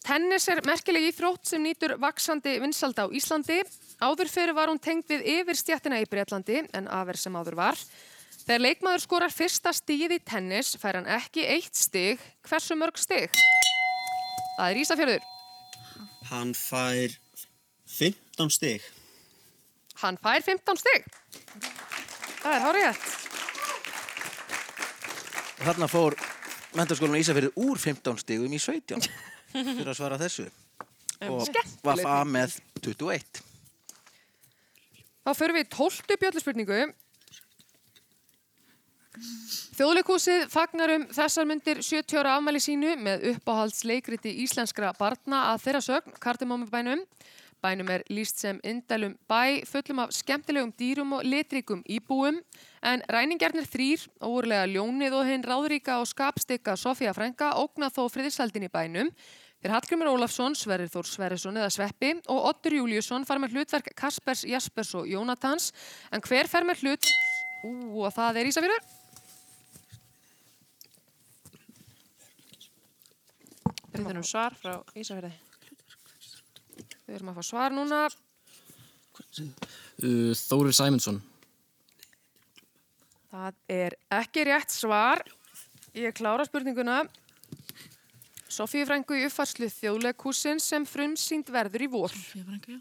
Tennis er merkileg íþrótt sem nýtur vaksandi vinsalda á Íslandi. Áður fyrir var hún tengd við yfirstjættina í Breitlandi en aðver sem áður var. Þegar leikmaður skorar fyrsta stíð í tennis fær hann ekki eitt stig. Hversu mörg stig? Það er Ísafjörður. Hann fær 15 stig. Hann fær 15 stig. Það er hárið. Þarna fór mentaskólan í Ísafjörðu úr 15 stigum í 17 fyrir að svara þessu. Og var það með 21. Þá förum við í tóltu bjölluspurningu. Þjóðleikúsið fagnar um þessar myndir 70 ára afmæli sínu með uppáhaldsleikriti íslenskra barna að þeirra sögn, Kardimómubænum. Bænum er líst sem indælum bæ, fullum af skemmtilegum dýrum og litrikum íbúum, en ræningjarnir þrýr, óurlega ljónið og hinn ráðríka og skapstikka Sofía Frænka ógna þó friðisaldin í bænum. Þeir Hallgrimur Ólafsson, Sverrir Þór Sverrisson eða Sveppi og Ottur Júliusson far með hlutverk Kaspers, Jaspers og Jónatans, en hver fer með hlut... Ú, og það er Ísafjörður. Við þurfum svar frá Ísafjörði. Við erum að fá svar núna. Uh, Þórir Sæmundsson. Það er ekki rétt svar. Ég klára spurninguna. Sofíu Frængu í uppfarslu þjóðleikúsin sem frumsýnd verður í vor. Sofía frænka,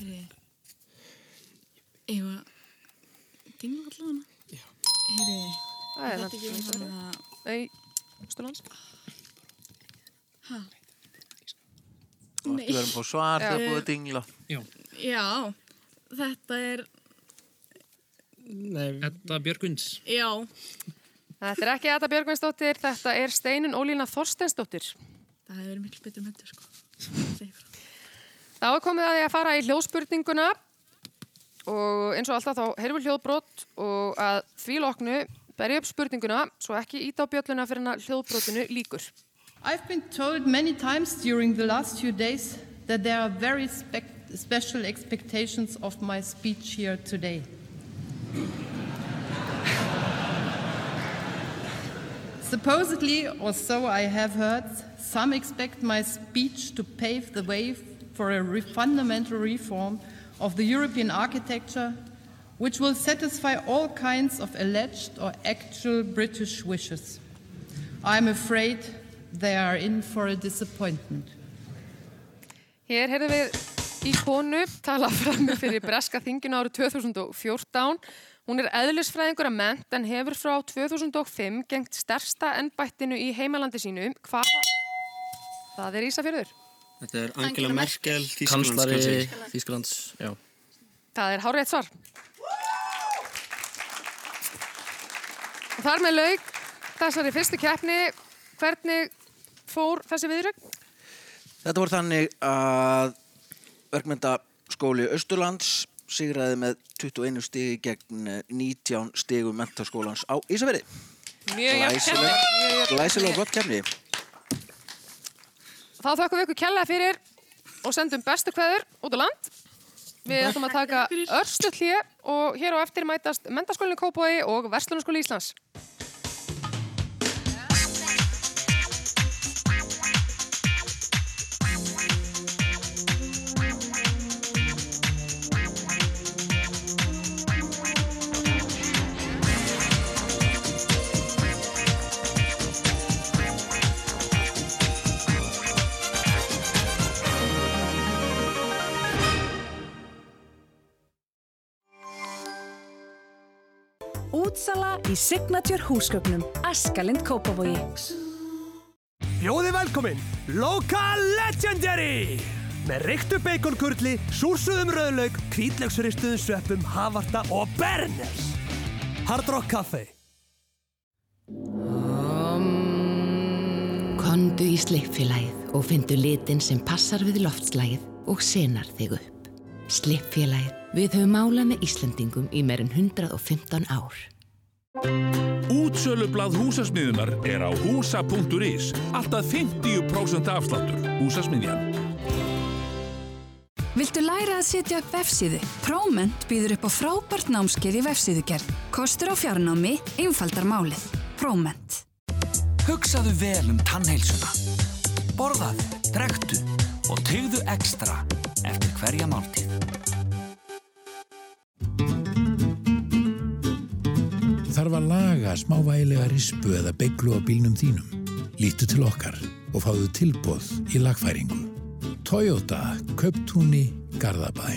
já. Eða, dingla allavega. Já. Heyri, Það er þetta ekki og það. það, Nei, Sturlands. hæ? Og Nei. þú verðum fór svar, það er Já. búið að dingla. Já, þetta er, Nei, Edda Björgvins. já, Þetta er ekki Ata Björgvinsdóttir, þetta er Steinun Ólína Þorstensdóttir. það hefur verið miklu betur myndur, sko. Þá er komið að því að fara í hljóðspurninguna og eins og alltaf þá heyrum við hljóðbrot og að því loknu berja upp spurninguna svo ekki íta á bjölluna fyrir að hljóðbrotinu líkur. I've been told many times during the last few days that there are very spec- special expectations of my speech here today. Supposedly, or so I have heard, some expect my speech to pave the way for a re- fundamental reform of the European architecture, which will satisfy all kinds of alleged or actual British wishes. I'm afraid they are in for a disappointment. Hér heyrðum við í konu tala fram fyrir breska þinginu árið 2014. Hún er eðlisfræðingur að ment en hefur frá 2005 gengt stærsta ennbættinu í heimalandi sínu. Hvað? Það er Ísafjörður. Þetta er Angela Merkel, Þísklands. Þísklands, já. Það er hárétt svar. Og þar með lauk þessari fyrstu keppni. Hvernig fór þessi viðrögn? Þetta voru þannig að verkmyndaskóli Östurlands sigraði með 21 stigi gegn eh, 19 stigum mentaskólans á Ísafirði. Mjög jafn Glæsileg, og flott kemni. Þá þökkum við ykkur kjærlega fyrir og sendum bestu kveður út á land. Við ætlum að taka örstuð hlýja og hér á eftir mætast Mentaskólinu Kópói og Verslunarskóli Íslands. Í Signature húsgögnum. Askalind Kópavogi. Bjóði velkomin, Local Legendary! Með reyktu baconkurli, súrsuðum rauðlaug, kvítlaugsristuðum sveppum, havarta og berners. Hard Rock Café. Kondu í slippfélagið og fyndu litin sem passar við loftslægið og senar þig upp. Slippfélagið. Við höfum málað með Íslendingum í meirinn 115 ár. Útsölublað húsasmiðunar er á húsa.is. Alltaf 50% afsláttur. Húsasmiðjan. Viltu læra að setja upp vefsíðu? Próment býður upp á frábært námskeið í vefsíðugerð. Kostur á fjarnámi, einfaldar málið. Próment. Hugsaðu vel um tannheilsuna. Borðaðu, drektu og tegðu ekstra eftir hverja máltíð. Þarf að laga smávægilega rispu eða beiglu á bílnum þínum. Lítu til okkar og fáðu tilbóð í lagfæringu. Toyota, Köptúni, Garðabæ.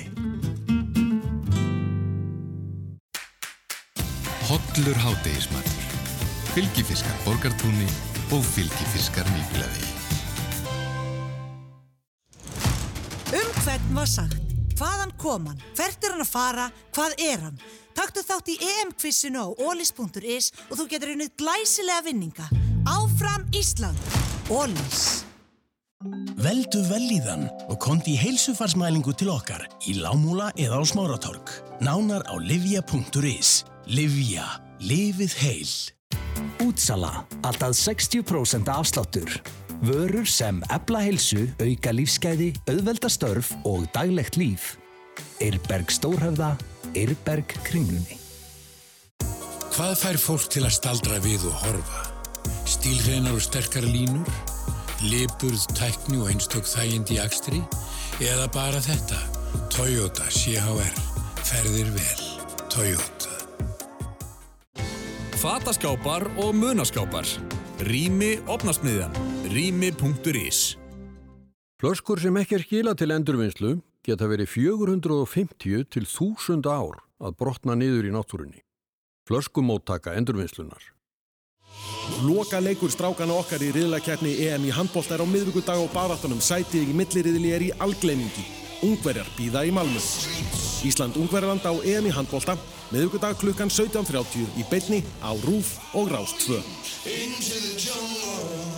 Hollur hádegismatur. Fylgifiskar borgartúni og fylgifiskar nýbílaði. Um hvern var sagt? Hvaðan kom hann? Hvert er hann að fara? Hvað er hann? Taktu þátt í EM-kvissinu á olis.is og þú getur unnið glæsilega vinninga. Áfram Ísland! Olis. Veldu velíðan og kondi í heilsufarsmælingu til okkar í Lámúla eða á Smáratorg. Nánar á livja.is. Livja. Lifið heil. Útsala. Alltaf 60% afsláttur. Vörur sem ebla heilsu, auka lífsgæði, auðvelda störf og daglegt líf. Eirberg Stórhöfða, Eirberg Kringlunni. Hvað fær fólk til að staldra við og horfa? Stílhreinar og sterkar línur? Liburð, tækni og einstök þægind í akstri? Eða bara þetta? Toyota CHR. Ferðir vel. Toyota. Fataskápar og munaskápar. Rými opnasmiðjan. Rými.is Flöskur sem ekki er skila til endurvinnslu geta verið 450 til 1000 ár að brotna niður í náttúrunni. Flöskumóttaka endurvinnslunar. Loka leikur strákana okkar í riðlakeppni EM í handbólt er á miðvíkudag og baráttunum sætið í milliriðli er í algleimingi. Ungverjar býða í Malmö. Ísland-Ungverjarland á EM í handbólta, miðvíkudag klukkan 17.30 í beinni á RÚF og Rást 2.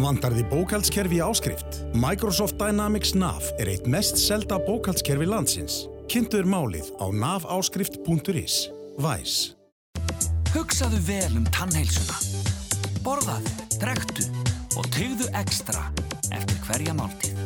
Vandar því bókaldskerfi í áskrift? Microsoft Dynamics NAV er eitt mest selda bókaldskerfi landsins. Kynntu er málið á naváskrift.is. Væs. Hugsaðu vel um tannheilsuna. Borðaðu, drektu og tegðu ekstra eftir hverja máltíð.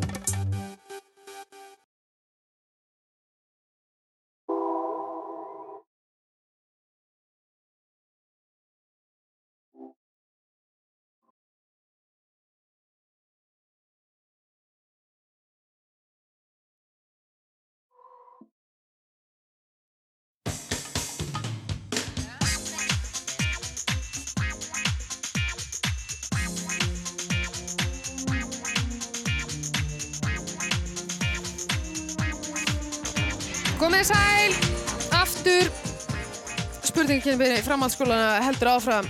Spurningin við framhaldsskólana heldur áfram.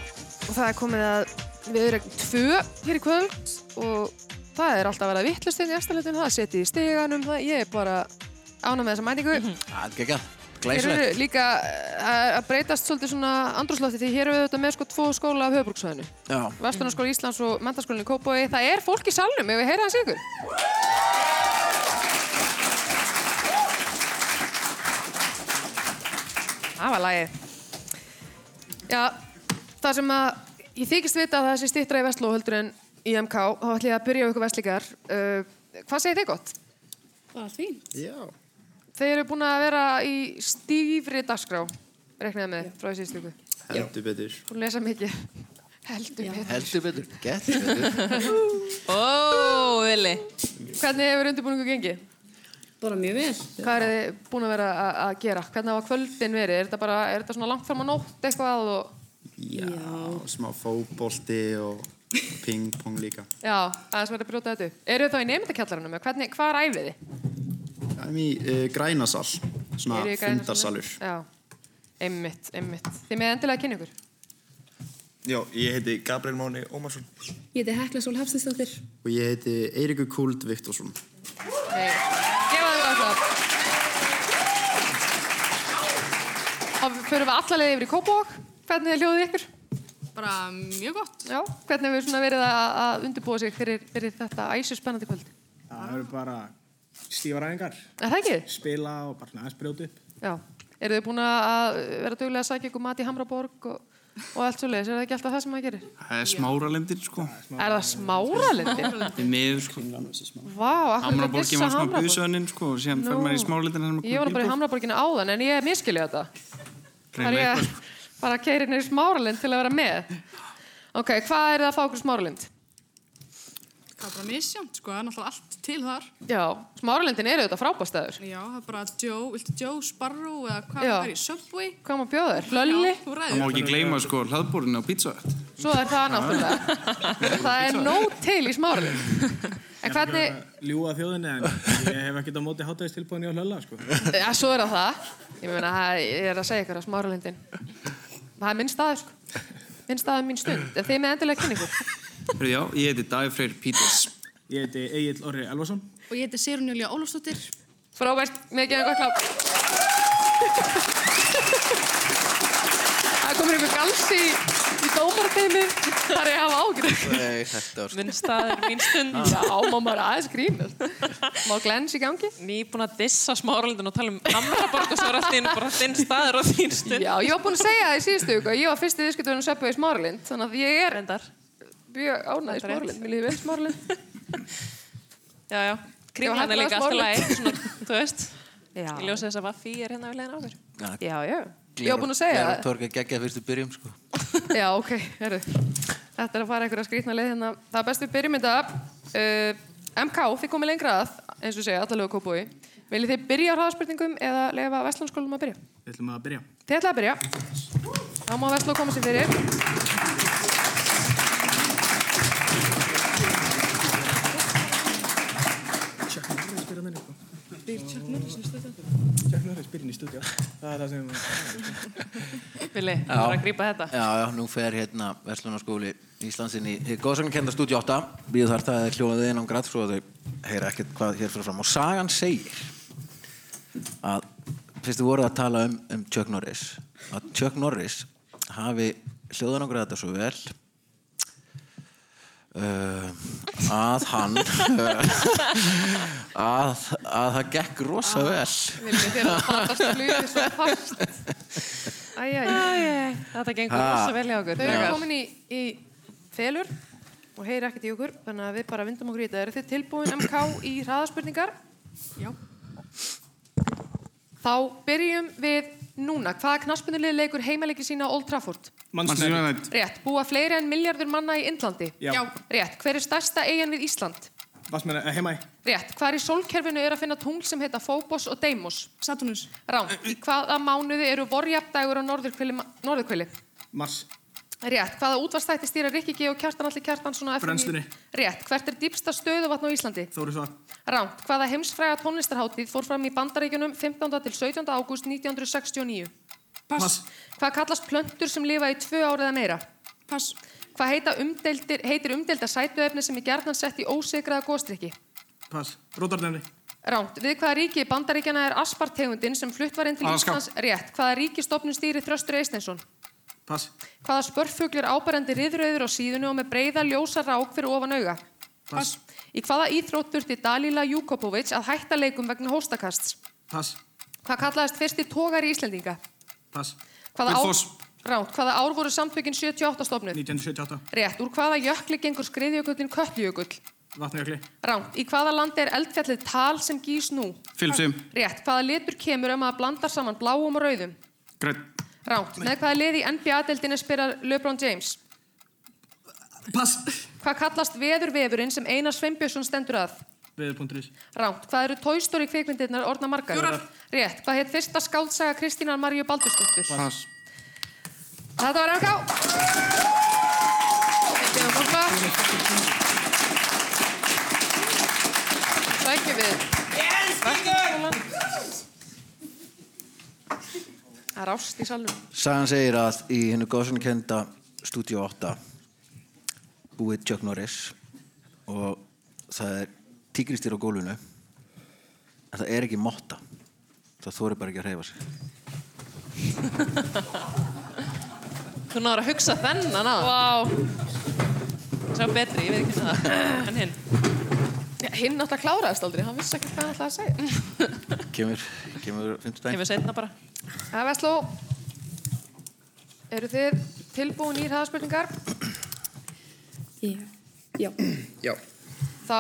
Og það er komið að við erum tvö hér í kvöld. Og það er alltaf að vera vittlust inn í eftirleitin, það setið í steganum það, ég er bara ána með þessa mæningu Það er Hér glæsilegt. eru líka eh, að breytast svolítið svona andrúslofti því hér eru við þetta með sko tvo skóla af höfbruksvæðinu Já. Vestunarskóla Íslands og Mentaskólinni Kópói það er fólk í salnum, ef við heyra hans ykkur. Það var lagið. Já, það sem að ég þykist vita að það sé stýttra í Vestló heldur en í MK, þá ætlum ég að byrja á ykkur vestlíkar. Uh, hvað segir þið gott? Allt fínt. Já. Þeir eru búin að vera í stífri dagskrá, reknaði með frá þessi stíku. Heldur betur. Búin að lesa mikið. Heldur betur. Heldur betur, getur betur. Ó, Vili. Hvernig hefur undirbúningu gengið? Bara mjög vel. Hvað er þið búin að vera að- að gera? Hvernig hafa kvöldin verið? Er þetta bara, er þetta svona langt fram á nótt eitthvað og... Já, smá fótbolti og ping-pong líka. Já, aðeins verið að brjóta þetta. Eru þið þá í nefndakjallaranum? Hvernig, hvað er æfið þið? Það er í uh, grænasal, svona fundarsalur. Já, einmitt, einmitt. Þið með endilega að kynna ykkur. Já, ég heiti Gabriel Máni Ómarsson Ég heiti Hekla Sól Hafstinsdóttir. og ég heiti Eirikur Kúld Viktorsson. Nei, förum við alla leið yfir í Kópavók. Hvernig er hljóðið ykkur? Bara mjög gott. Já, hvernig hefur svona verið að, að undirbúa sig fyrir, fyrir þetta æsju spennandi kvöld? Það eru bara stífaræðingar. Er það ekki? Spila og bara aðeins brjóta upp. Já. Eru þið búin að vera duglega að sækja ykkur mat í Hamraborg og, og allt svo leiðis? Er það ekki alltaf það sem maður gerir? Það er smáralindin, sko. Er það smáralindi? Við miður, sko. Er Hamraborgin var smá Hamraborg? busöðnin, sko, og síðan fer maður í smáralindin Ég var bara í Hamraborginu áðan en ég miskilja þetta. Reyna ég að bara keiri neyri smáralind til að vera með. Ok, hvað er það að fá okkur smáralind? Það er bara misjámt, sko. Það er náttúrulega allt til þar. Já, smáralindin eru þetta frábæstæður. Já, það er bara Joe, viltu Joe Sparrow eða hvað Já. er í Subway? Hvað? Hlölli? Já, þú Það má ekki gleyma, sko, hlaðbúrinu á pizza. Svo er það náttúrulega. það er nóg til í smáralind. En hvernig, Ljúa þjóðinni en ég hef ekkert á móti hátæðistilbúin í að hlölla, sko. já, svo er það. Ég meina, það- ég er að segja ykkur að smáralindin, það er minn staður, sko. Minn staður, Hörru, já, ég heiti Davíð Freyr Píters. Ég heiti Egil Orri Elvason. Og ég heiti Sirun Júlia Ólafsdóttir. Frábært, mikið en gott kláp. Það komur einhver galsi í, í dómarteimi. Það er ég að hafa ágjörð. Nei, þetta var sko. Minn staður, mín stund. Já, má maður aðeins grínast. Má glens í gangi. Nýbúin að dissa smáralindin og tala um og er í einu bara þinn staður og þín stund. Já, ég var búin að segja það í síðustu viku. að Ég var fyrsti viðskiptöðun Söpbu í Smáralind. Þannig að ég er Reyndar. Mjög í rétt. Smáralind. Mér líði vel Smáralind. Já, já. Kringlan er líka alltaf læg, svona, þú veist. Já. Ég ljósi þess að Vaffi er hérna við leiðin á okkur. Já, já. Ég var búin að segja það. Torga geggja fyrstu byrjum, sko. Já, ok, herru. Þetta er að fara einhverja skrýtna leið hérna. Það er best við byrjum þetta. Uh, MK, þið komið lengra að, eins og segja, allavega kópúi. Viljið þið byrja á hraðaspurningum eða lefa Vestlandskólum að byrja? Við ætlum að byrja. Þið ætlaði að byrja. Þá má Vestló koma sér fyrir. Býr Chuck Norris í stöðu. Chuck Norris byrja í stúdíu. Það er það sem... Vili, þú voru að grípa þetta. Já, já, nú fer hérna Verslunarskóli Íslandsin í góðsagnarkenda stúdíu 8 Býðu þar það er hljóðaðið inn á græð svo að þau heyra ekkert hvað hér fyrir fram og sagan segir að fyrst þið voruð að tala um, um Chuck Norris að Chuck Norris hafi hljóðan á græð þetta svo vel uh, að hann að, að það gekk rosa vel Viljið þér að fatast flugið svo fast. Æjæj. Þetta gengur Ha. rosa vel hjá okkur. Þau eru komin í, í felur og heyri ekkert í okkur, þannig að við bara vindum okkur í þetta. Eru þið tilbúin MK í hraðaspurningar? Já. Þá byrjum við núna. Hvaða knaspunulið leikur heimaleiki sína Old Trafford? United. Rétt. Búa fleiri en miljardur manna í Indlandi? Já. Já. Rétt. Hver er stærsta eigin við Ísland? Vassmenn, eh, heima í. Rétt. Hvar í sólkerfinu er að finna tungl sem heita Phobos og Deimos? Saturnus. Rán. Í hvaða mánuði eru vorjafndægur á norðurkvili? Mars. Rétt. Hvaða útvarstætti stýra Rikki G og Kjartan Alli Kjartansson á FMI? Brennslunni. Rétt. Hvert er dýpsta stöðuvatn á Íslandi? Þóri Svar. Ránt. Hvaða heimsfræga tónlistarhátíð fór fram í Bandaríkjunum 15. til 17. ágúst 1969? Pass. Hvað kallast plöntur sem lifa í tvö árið eða meira? Pass. Hvað heitir umdelda sætuefni sem er gjarnan sett í ósegraða góstrykki? Pass. Rótardemri. Ránt. Við hvaða ríki Bandaríkjana er aspartegundin sem flutt var inn til. Íslands? Rétt. Hvaða ríkistofnun stýri Þröstur Eisteinsson? Pass. Hvaða spörfugl er ábærandi riðröður á síðunu og með breyða ljósa rák fyrir ofan auga? Pass. Í hvaða íþrótt þurfti Dalila Jukopovic að hætta leikum vegna hóstakasts? Pass. Hvað kallaðist fyrsti tógar í Íslendinga? Pass. Hvaða ár, Gullfoss. ránt, hvaða ár voru samtökin 78 stofnuð? 1978. Rétt, úr hvaða jökli gengur skriðjökullin Köttlujökull? Vatnajökli. Ránt, í hvaða landi er eldfjallið tal sem gís nú? Filipsum. Rétt, hvaða litur kemur um að blandar saman bláum og rauðum? Grænn. Ránt, með hvaða lið í NBA-deldinni spyrar LeBron James? Pass. Hvað kallast veðurvefurinn sem Einar Sveinbjörnsson stendur að? Veður.is. Ránt, hvað eru Toy Story kvikmyndirnar orðna margar? Fjórar. Rétt, hvað heit fyrsta skáldsaga Kristínar Maríu Baldursdóttur? Pass. Þetta var MK. Þetta var Bobba. Sækjum við. Verkefnaskólann. Það er ást í salnum. Sagan segir að í hennu góðsannakenda Studio 8 búið Chuck Norris og það er tígristýr á gólfinu en það er ekki motta það þóri bara ekki að hreyfa sig Þú náður að hugsa þennan á. Vá. Sá betri, ég veit ekki það. En hinn. Já, hinn náttúrulega kláraðist aldrei, hann vissi ekkert hvað hann ætlaði að segja. kemur, kemur 50 daginn Kemur setna bara. Það Vestló, eru þið tilbúin í hraðaspurningar? Já. Já. Þá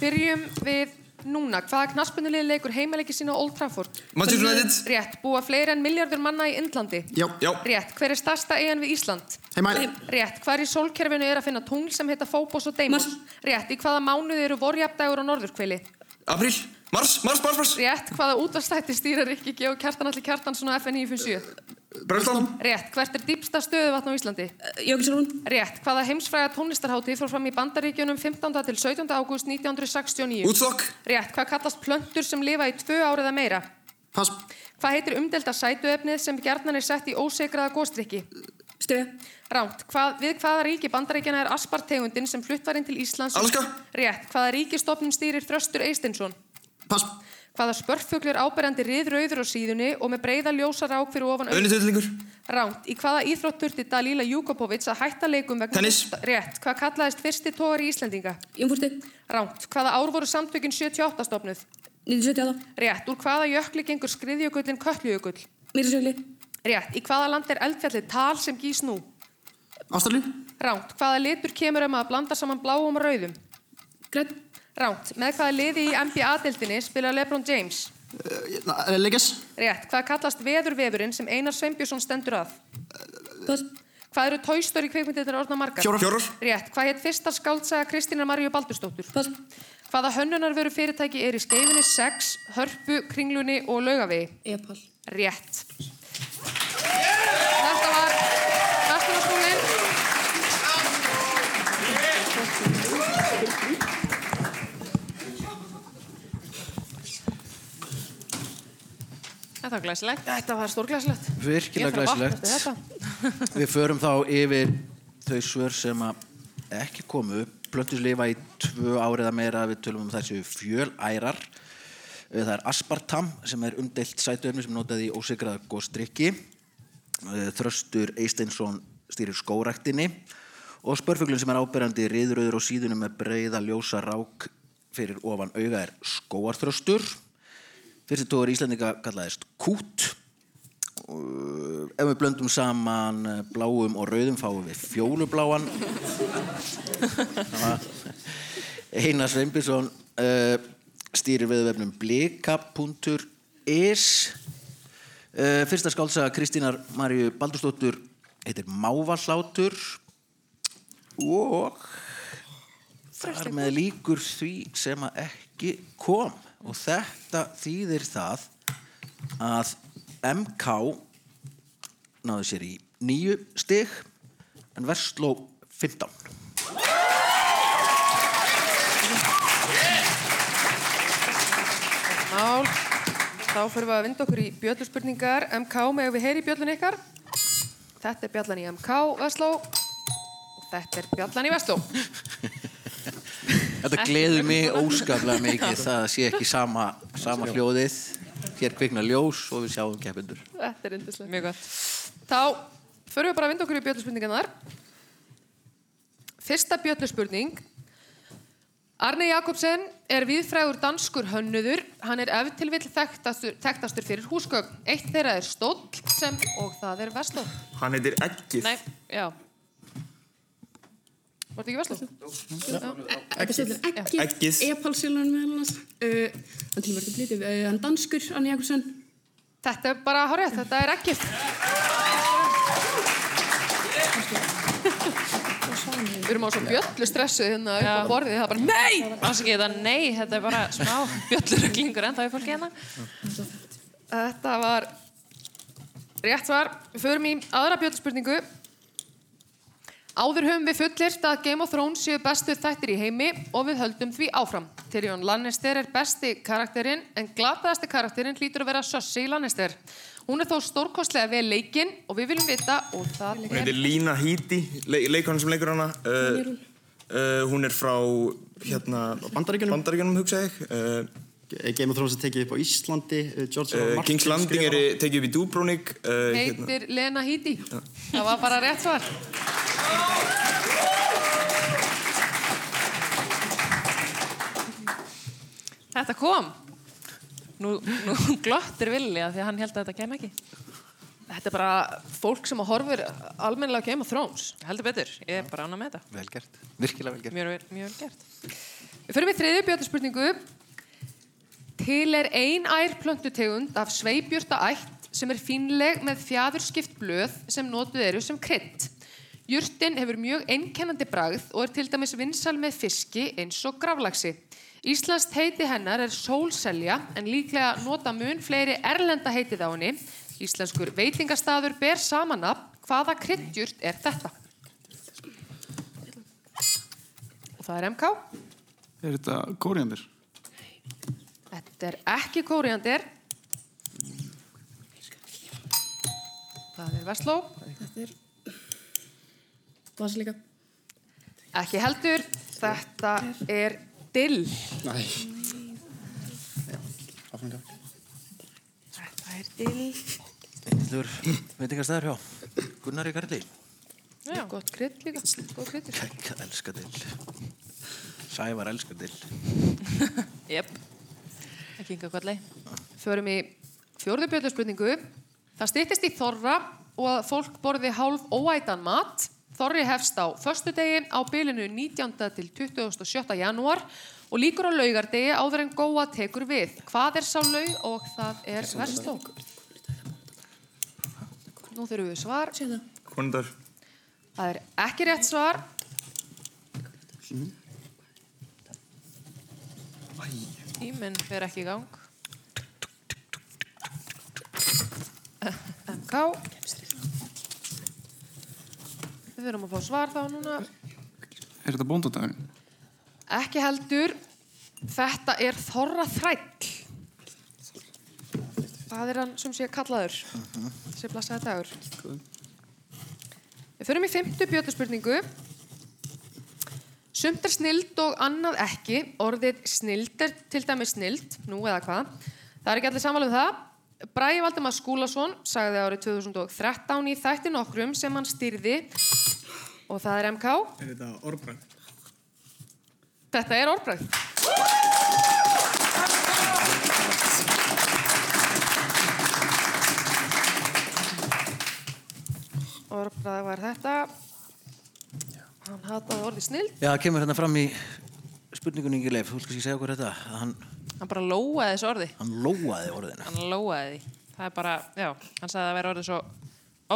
byrjum við núna. Hvaða knaspunulegi leikur heimaleiki sína á Old Trafford? Manchester United. Rétt. Búa fleiri en miljardur manna í Indlandi? Já. Já. Rétt. Hver er stærsta eigin við Ísland? Heimæ. Rétt. Hvar í sólkerfinu er að finna tungl sem heita Fóbos og Deimos? Rétt. Í hvaða mánuði eru vorjafdagur á norðurkveili? Apríl. Mars. Mars. Mars. Mars. Rétt. Hvaða útastætti stýrar ekki G og Kjartan Alli Kjartansson á FN 957? Bröndstón. Rétt. Hvert er dýpsta stöðuvatn á Íslandi? Jökulsrún. Rétt. Hvaða heimsfræga tónlistarhátíð fór fram í Bandaríkjunum 15. til 17. ágúst 1969? Woodstock. Rétt. Hvað kallast plöntur sem lifa í tvö árið að meira? Pass. Hvað heitir umdelda sætuefnið sem gjarnan er sett í ósegraða góstrykki? Stöð. Ránt. Hvað, við hvaða ríki Bandaríkjana er aspartegundin sem flutt var inn til Íslands? Alaska. Rétt. Hvaða ríkistofnun stýrir Þröstur Eisteinsson? Pass. Hvaða spörfugl er áberandi riðrauður á síðunni og með breyða ljósa rák fyrir ofan Önutullingur. Ránt. Í hvaða íþrótt þurfti Dalíla Júkopovits að hætta leikum vegna... Tennis. Rétt. Hvað kallaðist fyrsti tógar í Íslendinga? Jumfurti. Ránt. Hvaða ár voru samtökin 78 stofnuð? 1978. Rétt. Úr hvaða jökli gengur skriðjökullin Kötlujökull? Mýrisjökli. Rétt. Í hvaða land er eldfjallið Tal sem gís nú? Ástralíu. Ránt. Hvaða litur kemur um að blanda saman bláum og rauðum? Grøn. Ránt. Með hvaða liði í NBA-deildinni spila LeBron James? Leggis. Rétt. Hvað kallast veðurvefurinn sem Einar Sveinbjörnsson stendur að? Pass. Hvað eru Toy Story kveikmyndirnar orðna margar? Fjórar. Fjórar. Rétt. Hvað heit fyrsta skáldsaga Kristínar Maríu Baldursdóttur? Pass. Hvaða hönnunarveru fyrirtæki er í skeifinni, sex, hörpu, kringlunni og laugavegi? Epal. Rétt. Þetta var Vesturlandsskólinn. Þetta var glæsilegt. Þetta var stórglæsilegt. virkilega glæsilegt. við förum þá yfir þau svör sem að ekki komu plöntus lifa í tvö árið að meira. Við tölum um þessu fjölærar. Eh, það er aspartam sem er umdelt sætuefni sem notaði í ósigraða góðstrykki Þröstur Eisteinsson stýrir skóraktinni og spörfuglinn sem er áberandi riðröður og síðunum með breyða ljósa rák fyrir ofan auga er skóarþröstur fyrsti tóður Íslandinga kallaðist kút. Uh, ef við blöndum saman uh, bláum og rauðum fáum við fjólubláan. Einar Sveinbjörnsson uh, stýrir við vefnum blika.is uh, Fyrsta skálsaga Kristínar Maríu Baldursdóttur heitir Mávallhátur og þar með líkur því sem að ekki kom og þetta þýðir það að MK náðu sér í nýju stig en Vestló 15 Mál. Þá fyrir við að vinda okkur í bjöllurspurningar. MK, með við heyri bjöllun ykkar. Þetta er bjallan í MK, Vestló. Og þetta er bjallan í Vestló. Þetta gleður mig óskaplega mikið það sé ekki sama, sama hljóðið hér kvikna ljós og við sjáum keppendur Þetta er yndislegt. Mjög gott. Þá fyrir við bara að vinda okkur í bjöllurspurningarnar. Fyrsta bjöllurspurning. Arne Jakobsen er viðfrægur danskur hönnuður. Hann er ef til vill þekktastur, þekktastur fyrir húsgögn. Eitt þeirra er stóll sem, og það er Vestló. Hann heitir Eggið. Nei, já. Var þetta ekki Vestló? Þetta stilur ekki. Eggið. Epalsilun meðal annars. Uh, hann tilverkið blítið. Uh, hann danskur, Anni Jakobsen. Þetta er bara hárið, þetta er ekkert. Við erum á svo bjöllu stressu hérna upp á borðið, það er bara NEI! Ásaki þetta nei, þetta er bara smá bjölluröklingur enda í fólki hérna. Þetta var rétt svar. Við förum í aðra bjöllspurningu. Áður höfum við fullirt að Game of Thrones séu bestu þættir í heimi og við höldum því áfram. Tyrion Lannister er besti karakterinn en glataðasti karakterinn hlýtur að vera Cersei Lannister. Hún er þó stórkostlega vel leikinn og við viljum vita og það Hún heitir Lína Híti, le leikonum sem leikur hana. Uh, uh, hún er frá hérna, Bandaríkjunum. Bandaríkjunum hugsa ég. Uh, Game of Thrones er tekið upp á Íslandi. uh, King's Landing er tekið upp í Dubrovnik. Uh, hérna. heitir Lena Headey. Það var bara rétt svar. Þetta kom. Nú, nú glottir villi að því að hann held að þetta kem ekki. Þetta er bara fólk sem horfir almennilega Game of Thrones. Heldur betur, ég er bara ánað með þetta. Vel gert, virkilega vel gert. Mjög, vel- mjög vel gert. Við fyrir með þriðju bjötaspurningu. Til er ein ær plöntutegund af sveipjurta ætt sem er fínleg með fjæðurskipt blöð sem notuð eru sem krydd. Jurtin hefur mjög einkennandi bragð og er til dæmis vinsal með fiski eins og gravlaxi. Íslands heiti hennar er sólselja en líklega nota mun fleiri erlenda heitið á henni. Íslenskur veitingastaður ber saman nafn. Hvaða kryddjurt er þetta? Og það er MK. Er þetta kóriandir? Þetta er ekki kóriandir. Það er Vestló. Þetta er basilika. Ekki heldur. Þetta er dill. Næ. Áfengar. Þetta er dill. Þetta er veitingastæður hjá Gunnar í Garli. Já. Gott krydd líka. Góð kryddur. Kæk, elska dill. Sævar elskar dill. Jep. Ekki yngar kolli. Förum í fjórðu bjöldurspurningu. Það stýttist í þorra og að fólk borði hálf óætan mat. Þorri hefst á föstudegi á bylinu 19. til 27. janúar og líkur á laugardegi áður en góa tekur við. Hvað er sá laug og það er versló? Nú þurfum við svar. Konundar. Það er ekki rétt svar. Tíminn fer ekki í gang. MK. Við þurfum að fá svar þá núna. Er þetta bóndadagurinn? Ekki heldur. Þetta er Þorra þræll. Það er hann sem sé kallaður. Þessi blassaði dagur. Við förum í fymtu bjötuspurningu. Sumt er snild og annað ekki. Orðið snild er til dæmis snild, nú eða hvað. Það er ekki allir samanlega um það. Bræði Valdemar Skúlason sagði árið 2013 í þætti nokkrum sem hann styrði og það er MK. Er þetta orðbræð? Þetta er orðbræð. Orðbræð var þetta. Hann hataði orðið snild. Já, það kemur hérna fram í spurningunni Ingi Leif. Þú vil kannski segja okkur þetta? að Hann, Hann bara lóaði þessu orði. hann lóaði orðinu. Hann lóaði því. Það er bara, já, hann sagði að það væri orðið svo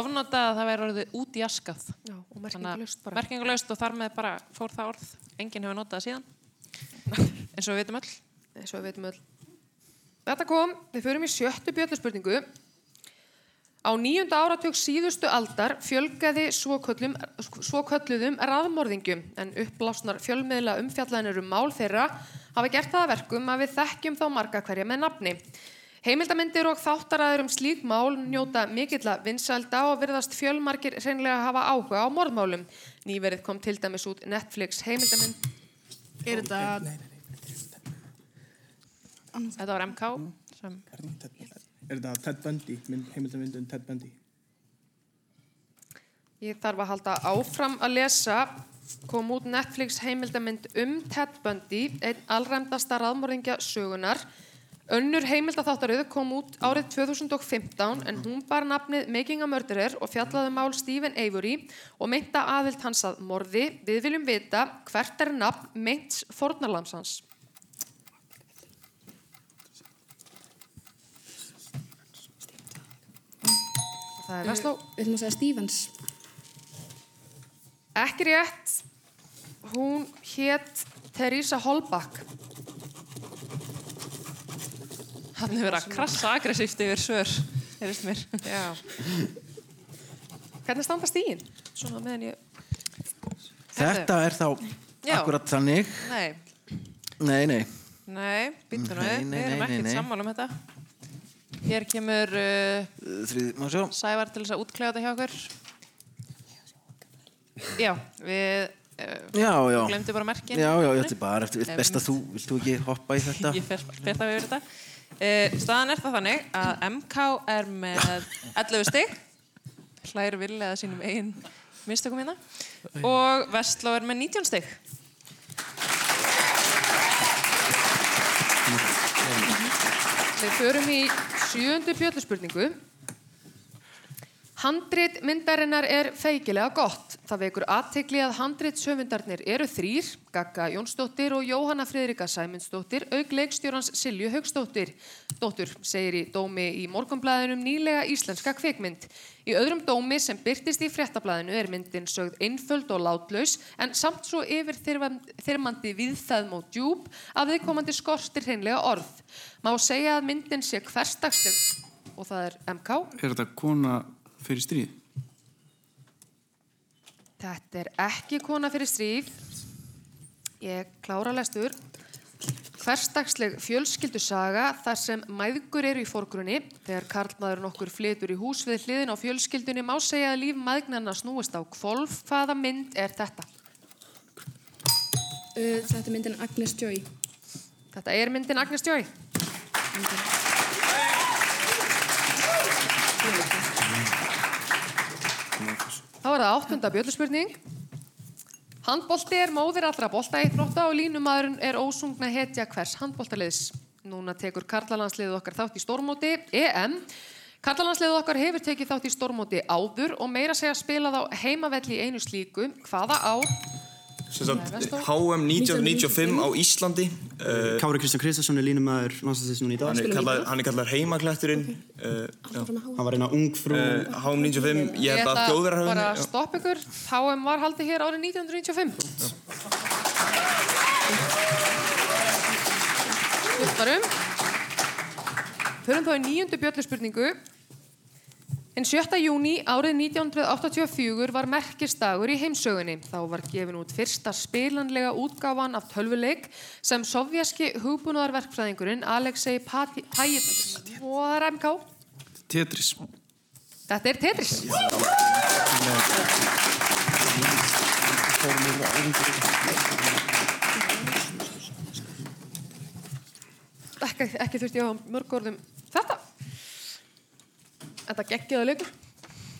ofnotað að það væri orðið út í askað. Já, og merkingulaust bara. Merkingulaust og þar með bara fór það orð. Enginn hefur notað það síðan. eins og við veitum öll. Eins og við veitum öll. Þetta kom, við förum í sjöttu bjölluspurningu. Á nýjunda áratug síðustu aldar fjölgaði svokölluðum, svokölluðum raðmorðingjum en uppblásnar fjölmiðla umfjallanir um mál þeirra hafa gert það að verkum að við þekkjum þá marga hverja með nafni. Heimildamindir og þáttaræður um slík mál njóta mikilla vinsælda og virðast fjölmarkir hreinlega hafa áhuga á morðmálum. Nýverið kom til dæmis út Netflix heimildamind. Er þetta... Þetta var MK. Sem... Er þetta Ted Bundy, mynd, heimildamyndun Ted Bundy? Ég þarf að halda áfram að lesa kom út Netflix heimildamind um Ted Bundy, einn allræmdasta raðmóringja sögunar. Önnur heimildatháttaröð kom út árið 2015 en hún bar nafnið Making a Murderer og fjallaði um mál Stephen Avery og meinta aðild hans að morði. Við viljum vita hvert er nafn meints fornarlamsans. Það er Vestló. Við ætlum að segja Stevens. Ekki rétt. Hún hétt Theresa Holbach. Hann hefur verið að krassa aggressíft yfir svör, heyrðist mér. Já. Hvernig standa stíðin? Svona meðan ég... Þetta er þá Já. akkurat þannig. Nei, Nei, nei. nei, býttu nú, Nei, við nei, erum ekkert sammála um þetta. Hér kemur uh. Sævar til þess að útklæða þetta hjá okkur. Já, við uh, Já, já. glemdi bara merkin. Já, já, þetta er bara eftir, Em, best að þú, vilt þú ekki hoppa í þetta? Ég fer það yfir þetta. Uh, staðan er það þannig að MK er með 11 stig, hlæri villega sínum eigin mistökum hérna, og Vestló er með 19 stig. Við förum í sjöundu bjölluspurningu. Handrit myndarinnar er feikilega gott. Það vekur aðtegli að handritshöfundarnir eru þrýr, Gagga Jónsdóttir og Jóhanna Friðrika Sæmundsdóttir, auk leikstjórans Silju Haugsdóttir. Dóttur segir í dómi í morgunblæðinum nýlega íslenska kvikmynd. Í öðrum dómi sem byrtist í fréttablaðinu er myndin sögð einföld og látlaus en samt svo yfir þyrmandi viðþæðm og djúb að viðkomandi skortir hreinlega orð. Má segja að myndin sé hverstagsleg og það er MK. Er þetta kona fyrir stríð? Þetta er ekki kona fyrir stríð. Ég klára lestur. Hverstagsleg fjölskyldusaga þar sem mæðgur eru í fórgrunni. Þegar karlmaðurinn okkur flytur í hús við hliðin á fjölskyldunni má segja að líf mæðgnarna snúist á kvolf. Hvaða mynd er þetta? Uh, þetta er myndin Agnes Joy. Þetta er myndin Agnes Joy. Þá er það áttunda bjölluspurning. Handbolti er móðir allra bolta eitt brotta og línumadurinn er ósungna hetja hvers handboltaliðs. Núna tekur karlalandsliðið okkar þátt í stórmóti EM. Karlalandsliðið okkar hefur tekið þátt í stórmóti áður og meira segja spilað á heimavelli í einu slíku. Hvaða ár? Sem sagt, HM 1995 á Íslandi. Uh, Kári Kristján Kristjánsson er línumæður landslæsins núna í dag. hann, er kallar, hann er kallar heimaklætturinn. Uh. Hann var eina ungfrú. Uh, HM 95, ég held að bara henni. stopp ykkur. HM var haldið hér árið 1995. Skiptarum. Förum þá í nýjundu bjölluspurningu. En 7. júni árið 1984 var merkistagur í heimsögunni. Þá var gefin út fyrsta spilanlega útgáfan af tölvuleik sem sovjaski hugbúnaðarverkfræðingurinn Alexei Pajit og það er MK. Tetris. Þetta er Tetris. Ekki, ekki þurfti ég að hafa mörg orðum þetta. Þetta geggjaða leikur.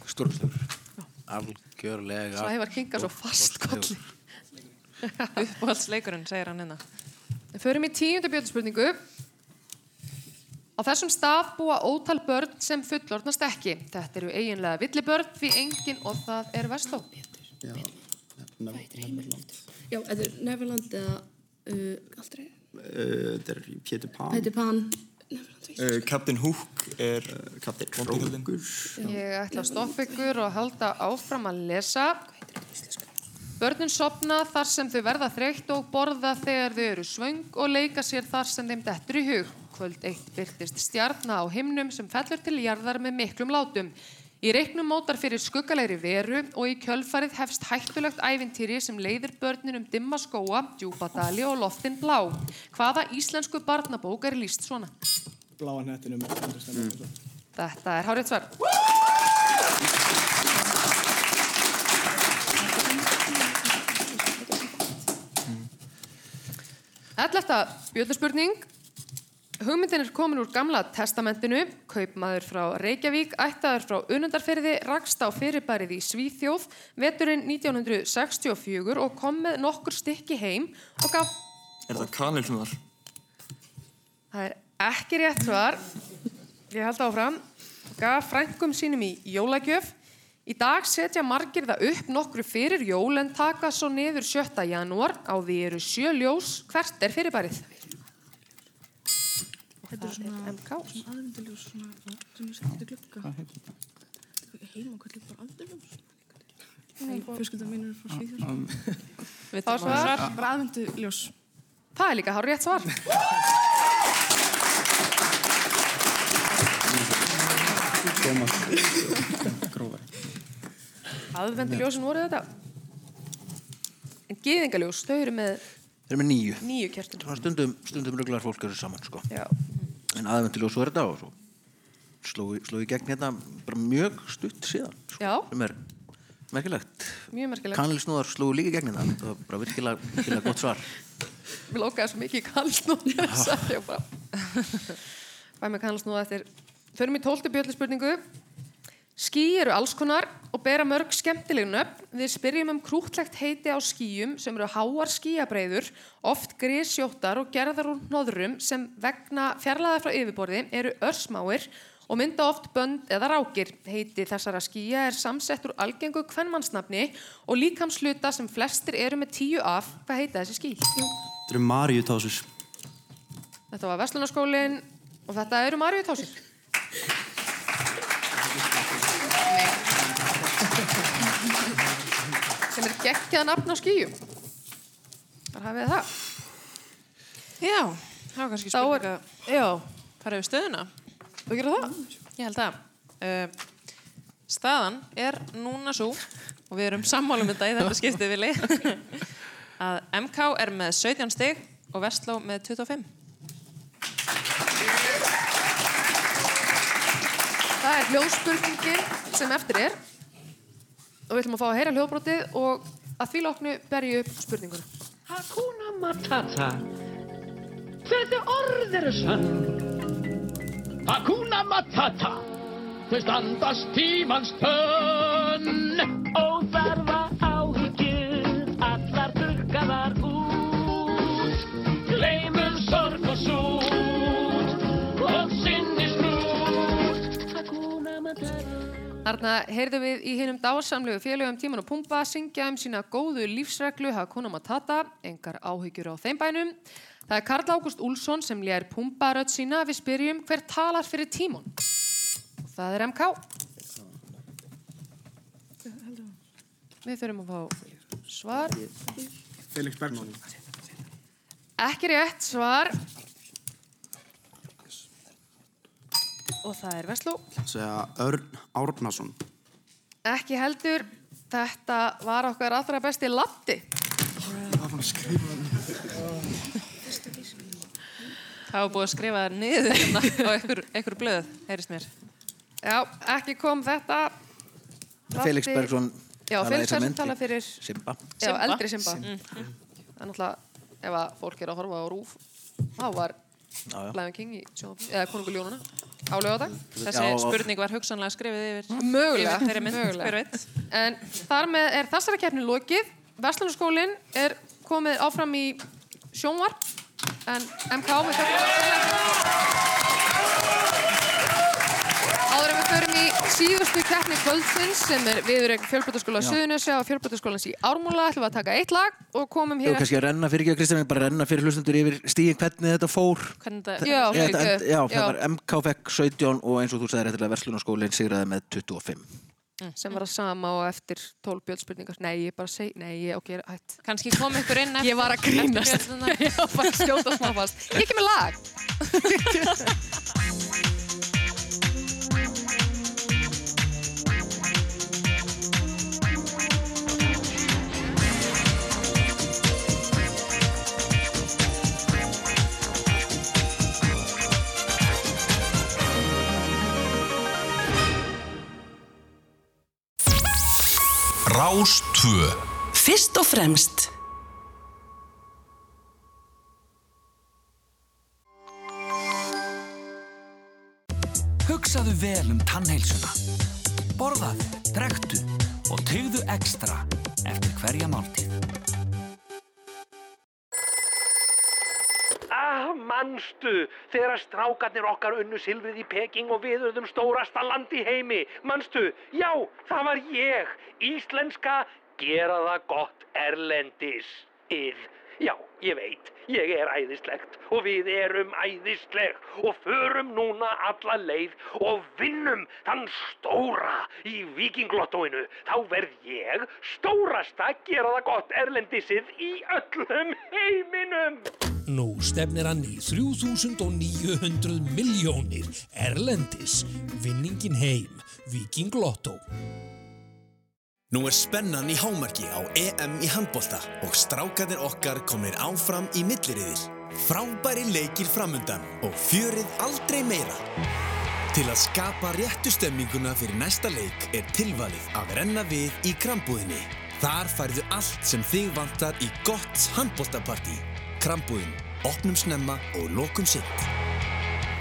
Stórkostur. Algjörlega. Sævar kingar svo fast kolli. Uppáhaldsleikurinn, segir hann hérna. Við förum í tíundu bjöldspurningu. Á þessum stað búa ótal börn sem fullorðnast ekki. Þetta eru eiginlega villibörn því engin og það er verstó. Já. Neverland. Já, þetta er Neverland eða uh, aldrei. Uh, Þetta er Pétur Pan. Peter Pan. Uh, Captain Hook er Captain Krókur. Ég ætla að stoppa ykkur og halda áfram að lesa. Börnin sopna þar sem þau verða þreytt og borða þegar þau eru svöng og leika sér þar sem þeim dettur í hug. Kvöld eitt byrtist stjarna á himnum sem fellur til jarðar með miklum látum. Í reiknum mótar fyrir skuggalegri veru og í kjölfarið hefst hættulegt ævintýri sem leiðir börnin um dimma skóa, djúpa dali og loftin blá. Hvaða íslensku barnabók er líst svona? Bláa hnettinum. Mm. Þetta er hárið svar. Ellefta bjöldurspurning. Hugmyndin er komin úr gamla testamentinu, kaupmaður frá Reykjavík, ættaður frá Unundarferði, rakst á fyrirbærið í Svíþjóð, veturinn 1964 og kom með nokkur stykki heim og gaf, Er það kanilsnúðar? það er ekki rétt svar, ég held áfram, gaf frængum sínum í jólagjöf. Í dag setja margir það upp nokkru fyrir jól en taka svo niður 7. janúar, á því eru sjö ljós, hvert er fyrirbærið? Þetta er svona MK. Svona aðvenduljós, svona sem við setjum til glugga. Heima kallið bara aðvenduljós. Nei, fjölskylda mín er frá Svíþjóð. Við þá svar. Bara aðvenduljós. Það er líka hár rétt svar. Aðvenduljósin voru þetta. En gýðingaljós, þau eru með Þeir eru með nýju. nýju kertum. Svona stundum, stundum ruglar fólk þessu saman, sko. Já. En aðvendiljós var þetta og svo sló, sló í gegn hérna bara mjög stutt síðan. Sko, Já. Sem er merkilegt. Mjög merkilegt. Kanilsnúðar slóðu líka í gegn hérna. Það var bara virkilega, virkilega gott svar. Mér lókaði svo mikið í kalsnúð þess að ég bara fæ mig kalsnúð eftir Förum í tóltu bjöldu Ský eru alls konar og bera mörg skemmtileg nöfn. Við spyrjum um krútlegt heiti á skýjum sem eru háar skýjabreiður, oft grísjóttar og gerðar úr hnoðrum sem vegna fjarlæða frá yfirborði eru örsmáir og mynda oft bönd eða rákir. Heiti þessara skýja er samsett úr algengu kvennmannsnafni og líkamsluta sem flestir eru með tíu af. Hvað heita þessi ský? Þetta eru Maríutásur. Þetta var Vestlunarskólinn og þetta eru Marjutásir. Sem er geggjað nafn á skýjum. Þar hafið það. Já, það var kannski spurning að já, fara yfir stöðuna. Þú gerir það? Ég held það. Uh, staðan er núna svo, og við erum sammálum þetta í þetta skiptið vili, að MK er með 17 stig og Vestló með 25. Það er hljóðspurningin sem eftir er. Og við ætlum að fá að heyra hljóðbrotið og að því loknu berju upp spurninguna. Hakuna Matata. Þetta orð eru sann. Hakuna Matata. Þau standast tímans tönn. Óþarfa áhyggjur, Þarna heyrðum við í hinnum dásamlegu félögum Tíman og Pumba syngja um sína góðu lífsreglu Hakuna Matata, engar áhyggjur á þeim bænum. Það er Karl Ágúst Úlsson sem lér Pumba rödd sína við spyrjum hver talar fyrir Tímon. Og það er MK. Við þurfum að fá svar. Felix Bergman. Ekki rétt svar. Og það er Vestló. Segja Örn Árnason. Ekki heldur. Þetta var okkar allra besti Latti. Það var að skrifa Það var búið að skrifa það niður hérna á einhver, einhver blöð, heyrist mér. Já, ekki kom þetta. Felix Bergson Já, Felix Bergson tala fyrir Simba. Já, Simba. eldri Simba. Simba. Mm. Það er náttúrulega, ef að fólk er að horfa á rúf, þá var. Lion King í sjónvarpi- eða Konungur Ljónuna á lögadag. Þessi Já, spurning var hugsanlega skrifið yfir, Mögulega, yfir mynd, mögulega. En þar með er þessara keppni lokið. Vestlunarskólinn er komið áfram í sjónvarp en MK Áður en við förum síðustu keppni kvöldsins sem er viðurreik fjölbrotaskóla Já. Suðunisja og fjölbrotaskólans í Ármúla ætlum við að taka eitt lag og komum Þú hér kannski að renna fyrir ekki að Kristján, bara renna fyrir hlustundur yfir stíðin hvernig þetta fór. Hvernig þetta- Þa- Já, Ég, þetta, já, það var MK fekk 17 og eins og þú sagðir eftirlega Verslunarskólinn sigraði með 25. sem var að sama og eftir 12 bjöldspurningar nei, ég bara segi, nei, ég, ok, hætt Kannski kom ykkur inn eftir Ég var að grínast. Ég var að skjóta Rástvö Fyrst og fremst. Hugsaðu vel um tannheilsuna. Borðaðu, drektu og tegðu ekstra eftir hverja máltíð. Manstu, þegar strákarnir okkar unnu silfrið í Peking og við urðum stórasta land í heimi. Manstu, já, það var ég, íslenska, gera það gott erlendis, ið. Já, ég veit, ég er æðislegt og við erum æðisleg og förum núna alla leið og vinnum þann stóra í vikinglottóinu. Þá verð ég stórasta gera það gott erlendisið í öllum heiminum. Nú stefnir hann í 3900 miljónir Erlendis, vinningin heim, Viking Lotto. Nú er spennan í hámarki á EM í handbolta og strákarnir okkar komir áfram í milliriðil. Frábæri leikir framundan og fjörið aldrei meira. Til að skapa réttu stemminguna fyrir næsta leik er tilvalið að renna við í krambúðinni. Þar færðu allt sem þig vantar í gott handboltapartí. Krambúðin, opnum snemma og lokum sitt.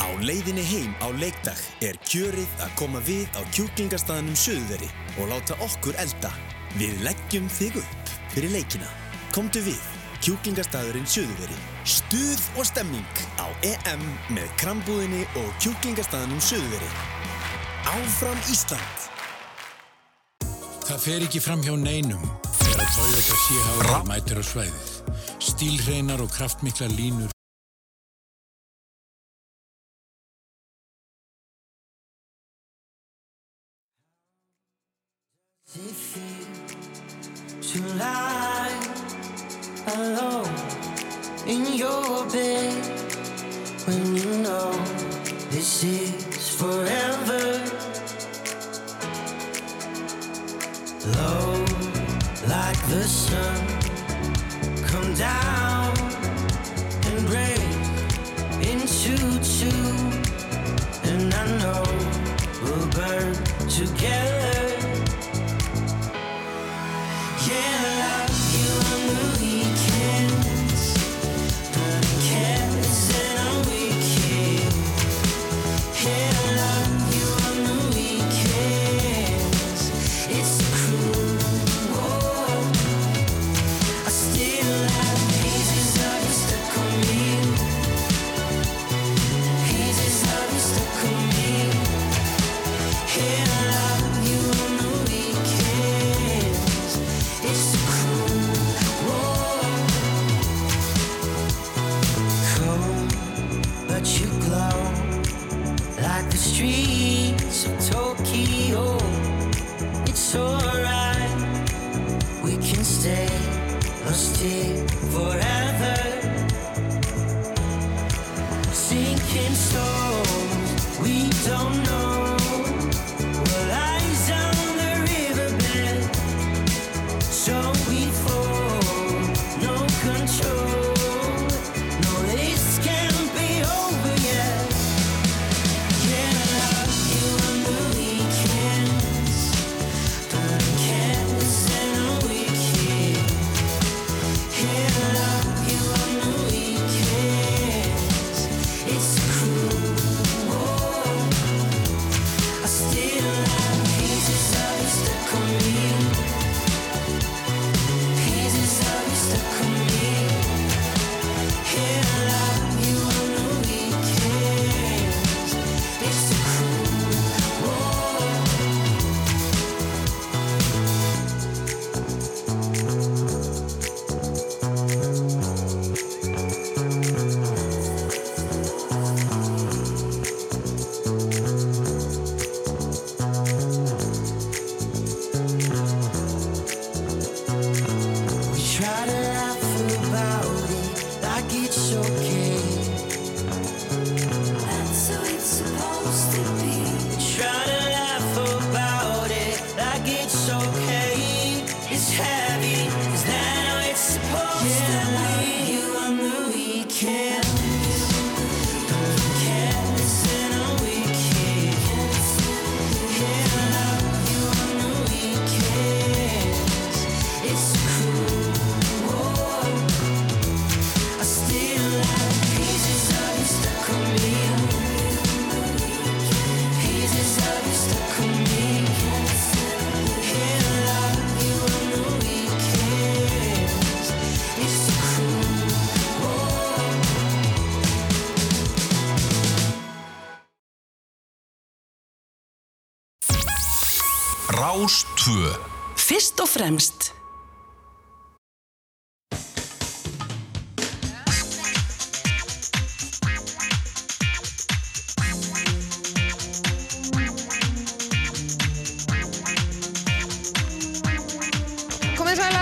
Á leiðinni heim á leikdag er kjörið að koma við á kjúklingarstaðanum Suðveri og láta okkur elda. Við leggjum þig upp fyrir leikina. Komdu við, kjúklingarstaðurinn Suðveri. Stuð og stemming á EM með krambúðinni og kjúklingarstaðanum Suðveri. Áfram Ísland! Það fer ekki fram hjá neinum þegar að Toyota CHR mætir á svæðið. Stílhreinar og kraftmikla línur to lie alone in your bed when you know this is forever. Low like the sun, down and break into two, and I know we'll burn together.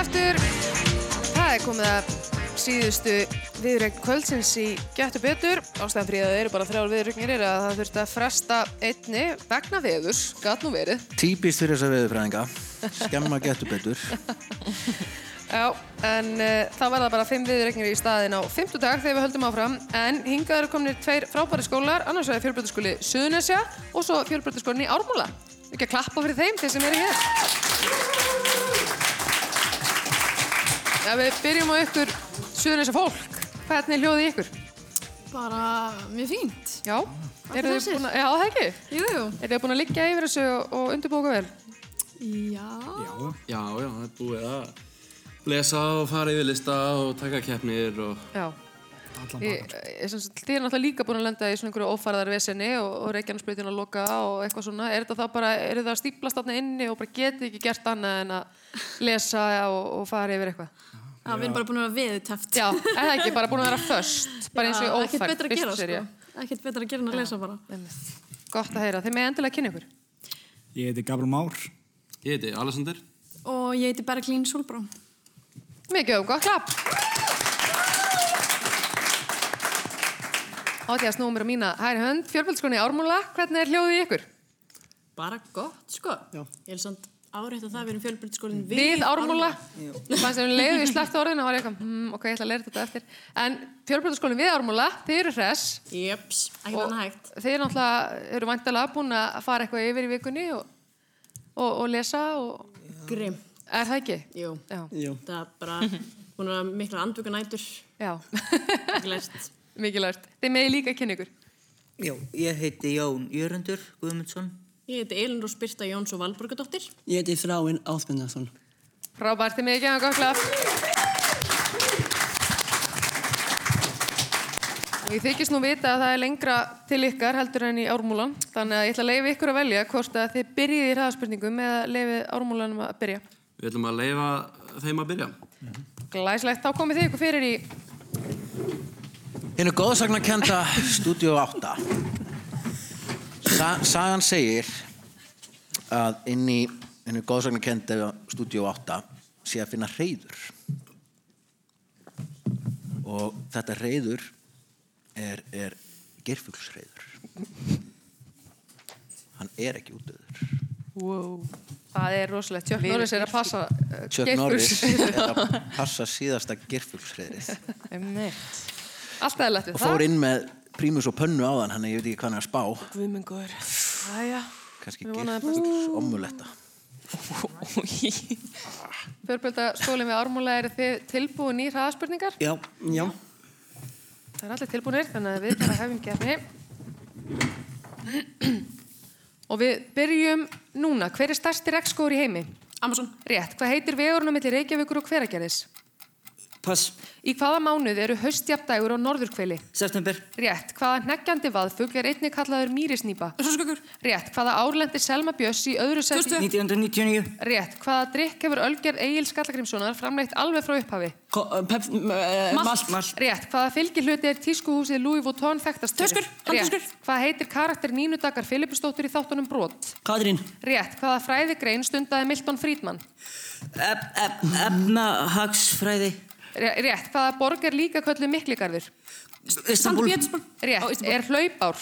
Aftur. Það er komið að síðustu viðrögn kvöldsins í Gættu betur. Ástæðan fyrir að það eru bara þrjár viðrögnir er að það þurfti að fresta einni vegna veðurs, gatt nú verið. Típist fyrir þessa veðurfræðinga. Skemma getur betur. Já, en uh, það verða bara fimm viðrögnir í staðin á fimmtudag þegar við höldum áfram. En hingað eru kominir tveir frábæri skólar, annars vegar fjölbreytaskóli Suðunesja og svo fjölbreytaskólinn í Ármúla. Ekki að klappa fyrir þeim, þeir sem eru hér. Já, við byrjum á ykkur Suðunesja fólk. Hvernig er hljóðið í ykkur? Bara mjög fínt. Já, eru þið búin að, já það ekki? Jú, jú. Eru þið búin að liggja yfir þessu og, og undirbúka vel? Já. Já, já, já, það er búið að lesa og fara yfir lista og taka keppnir og Já. allan Ég, bakar. þið er náttúrulega líka búin að lenda í svona einhverju ófæraðar vesenni og, og reykjarnarsprautin að loka og eitthvað svona. Er þetta þá bara, eru það að stíplast þarna inni og bara getið ekki gert annað en að lesa og, og fara yfir eitthvað? Já, við erum bara búin að vera viðtæft. Já, er það ekki, bara búin að vera föst, bara eins og ófærð. Ekkert betra að gera, sko. Ekkert betra að gera en að lesa bara. Gott að heyra, þið með endilega kynna ykkur. Ég heiti Gabriel Már. Ég heiti Alessandur. Og ég heiti Berglín Solbrá. Mikið um gott klapp. Átjast númur á mína hæri hönd, fjölbjöldskroni Ármúla, hvernig er hljóðið í ykkur? Bara gott, sko. Já. Ég er samt áreitt að það við erum fjölbyrðskólinn Við Ármúla, fannst þeim leiðu í slætt orðinu og var ég eitthvað, hmm, ok, ég ætla að læra þetta eftir. En fjölbjöldskroni við Ármúla, þið eru hress. Jöps, ekkert annað hægt. Eru náttúrulega, eru vantilega búin að fara eitthvað yfir í vikunni og, og, og lesa og... Grimm. Er það ekki? Jú. Já. Jú. Það er bara, hún er mikla andvöka nætur. Lært. Þið meði líka. Já, ég heiti Jón Jörundur Guðmundsson. Ég heiti Elin Rós Birta Jóns og Valborgadóttir. Ég heiti Þráinn Áþmundarsson. Frábært, þið meði gefa gott klapp. Og ég þykist nú vita að það er lengra til ykkar heldur en í Ármúlan. Þannig að ég ætla að leifa ykkur að velja hvort að þið byrjið í hraðaspurningum eða leifið Ármúlanum að byrja. Við ætlum að leifa þeim að byrja. Glæslegt, þá komið þið ykkur fyrir í Hinnu góðsagnarkenda Studio 8 Sa Sagan segir að inn í hinnu góðsagnarkenda Studio 8 sé að finna reyður og þetta reyður er, er gerfuglsreyður hann er ekki útöður Wow. Það er rosalegt. Chuck Norris er að passa uh, Chuck Norris er að passa síðasta gerfuglsreyðið Einmitt. Alltaf er lett við og fór inn með prímus og pönnu á þann hann ég veit ekki hvað hann er að spá Guðmengur. Æja. best. gerfugs omuletta Förbjölda skólinn við Ármúla eru þið tilbúin í hraðaspurningar? Já, já. Það er allir tilbúinir, þannig að við bara hefum gefni. Og við byrjum núna. Hver er stærsti regnskóður í heimi? Amazon. Rétt. Hvað heitir vegurinn á milli Reykjavíkur og Hveragerðis? Pass. Í hvaða mánuð eru haustjafndægur á norðurkveli? September. Rétt. Hvaða hneggjandi vaðfugl er einnig kallaður mýrisnýpa? Össurskökur. Rétt. Hvaða árlendi Selma Björns í öðru seti? 1999. Rétt. Hvaða drikk hefur Ölger Egil Skallagrimssonar framleitt alveg frá upphafi? Ko uh, pep, uh, malt. Malt. Rétt. Hvaða fylgihluti er tískuhúsið Louis Vuitton þekktast? Töskur, Rétt. Hvað heitir karakter Nínu Dagar Filipusdóttur í þáttunum Brot? Katrín. Rétt. Hvaða fræðigrein stundaði Milton Friedman? Ef, ef, efnahagsfræði. Ré- Rétt. Hvaða borg er líka kölluð Mikligarður? Istanbul. Rétt. Er hlaupár?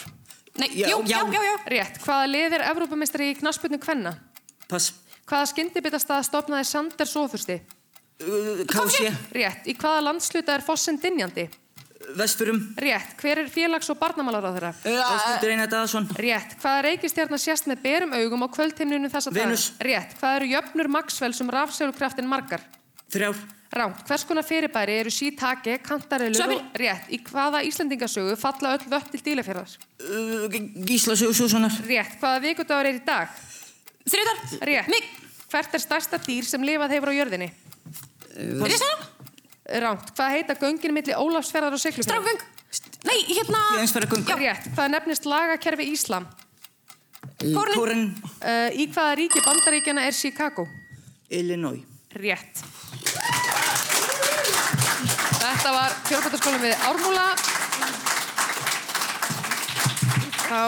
Nei, Já, jú, já, já. já. Rétt. Hvaða lið er Evrópumestari í knasputnu kvenna? Pass. Hvaða skyndibitastað stopnaði Sander Sofursti? Uh, Kási. Rétt. Í hvaða landsluta er Fossen Dinjandi? Vesturum. Rétt. Hver er félags- og barnamálar á þeirra? Ásmundur Einar Daðarsson. Rétt. Hvaða reikistjarnar sést með berum augum á kvöldhimninu þessa daga? Venus. Rétt. Hvað eru jöfnur Maxwell sem rafsegulkraftin margar? Þrjár. Ránt. Hvers konar fyrirbæri eru sítake, kantarelur og rétt? Í hvaða Íslandingasögu falla öll vött til dýlafjörðar? Uh, Gísla Sjóssonar. Rétt. Hvaða vikudagur er í dag? Þriðar. Rétt. Mig. Hvert er stærsta dýr sem lifað hefur á jörðinni? Risaðan. Ránt. Hvað heita göngin milli Ólafsferðar og Siglufjörðar? Strákgöng. Nei, hérna. Jensfæra göng. Rétt. Hvað nefnist lagakerfi Íslam? Kórin. Uh, í hvaða ríki bandaríkjana er Chicago? Illinois. Rétt. Þetta var fjölbætarskólinn við Ármúla. Þá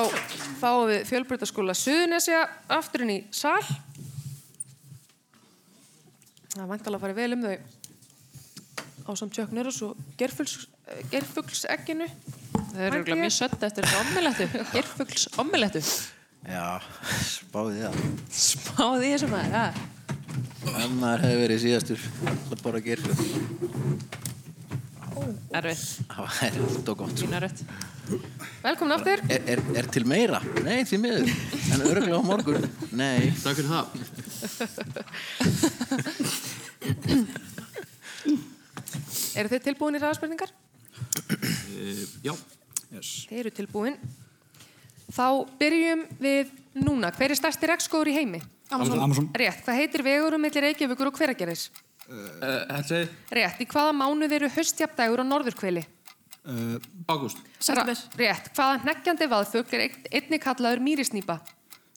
fáum við fjölbætarskóla Suðunesja aftur inn í sal. Það er vantalega að fara vel um þau á samt Chuck Norris og gerfuls, gerfuglsegginu. Það er örugglega mjög sött eftir. Geirfugls ommelettu. Já, spáði það. Spáði því þessu maður, ja. Ef maður hefði verið síðastur að borða gerfjöld. Erfið. Það er allt og gott. sko. Velkomin aftur. Er, er, er til meira? Nei, því miður. En örgulega á morgun? Nei. Takk fyrir það. Eru þið tilbúin í ræðaspurningar? Uh, já. Yes. Þið eru tilbúin. Þá byrjum við núna. Hver er stærsti regnskóður í heimi? Amazon. Amazon. Rétt. Hvað heitir vegurum millir Reykjavíkur og Hveragerðis? Uh, Hellsei. Rétt. Í hvaða mánuð eru höstjafdægur á norðurkvili? Uh, Ágúst. Ra- Rétt. Hvaða hneggjandi vaðfugl er ein- einnig kallaður mýrisnýpa?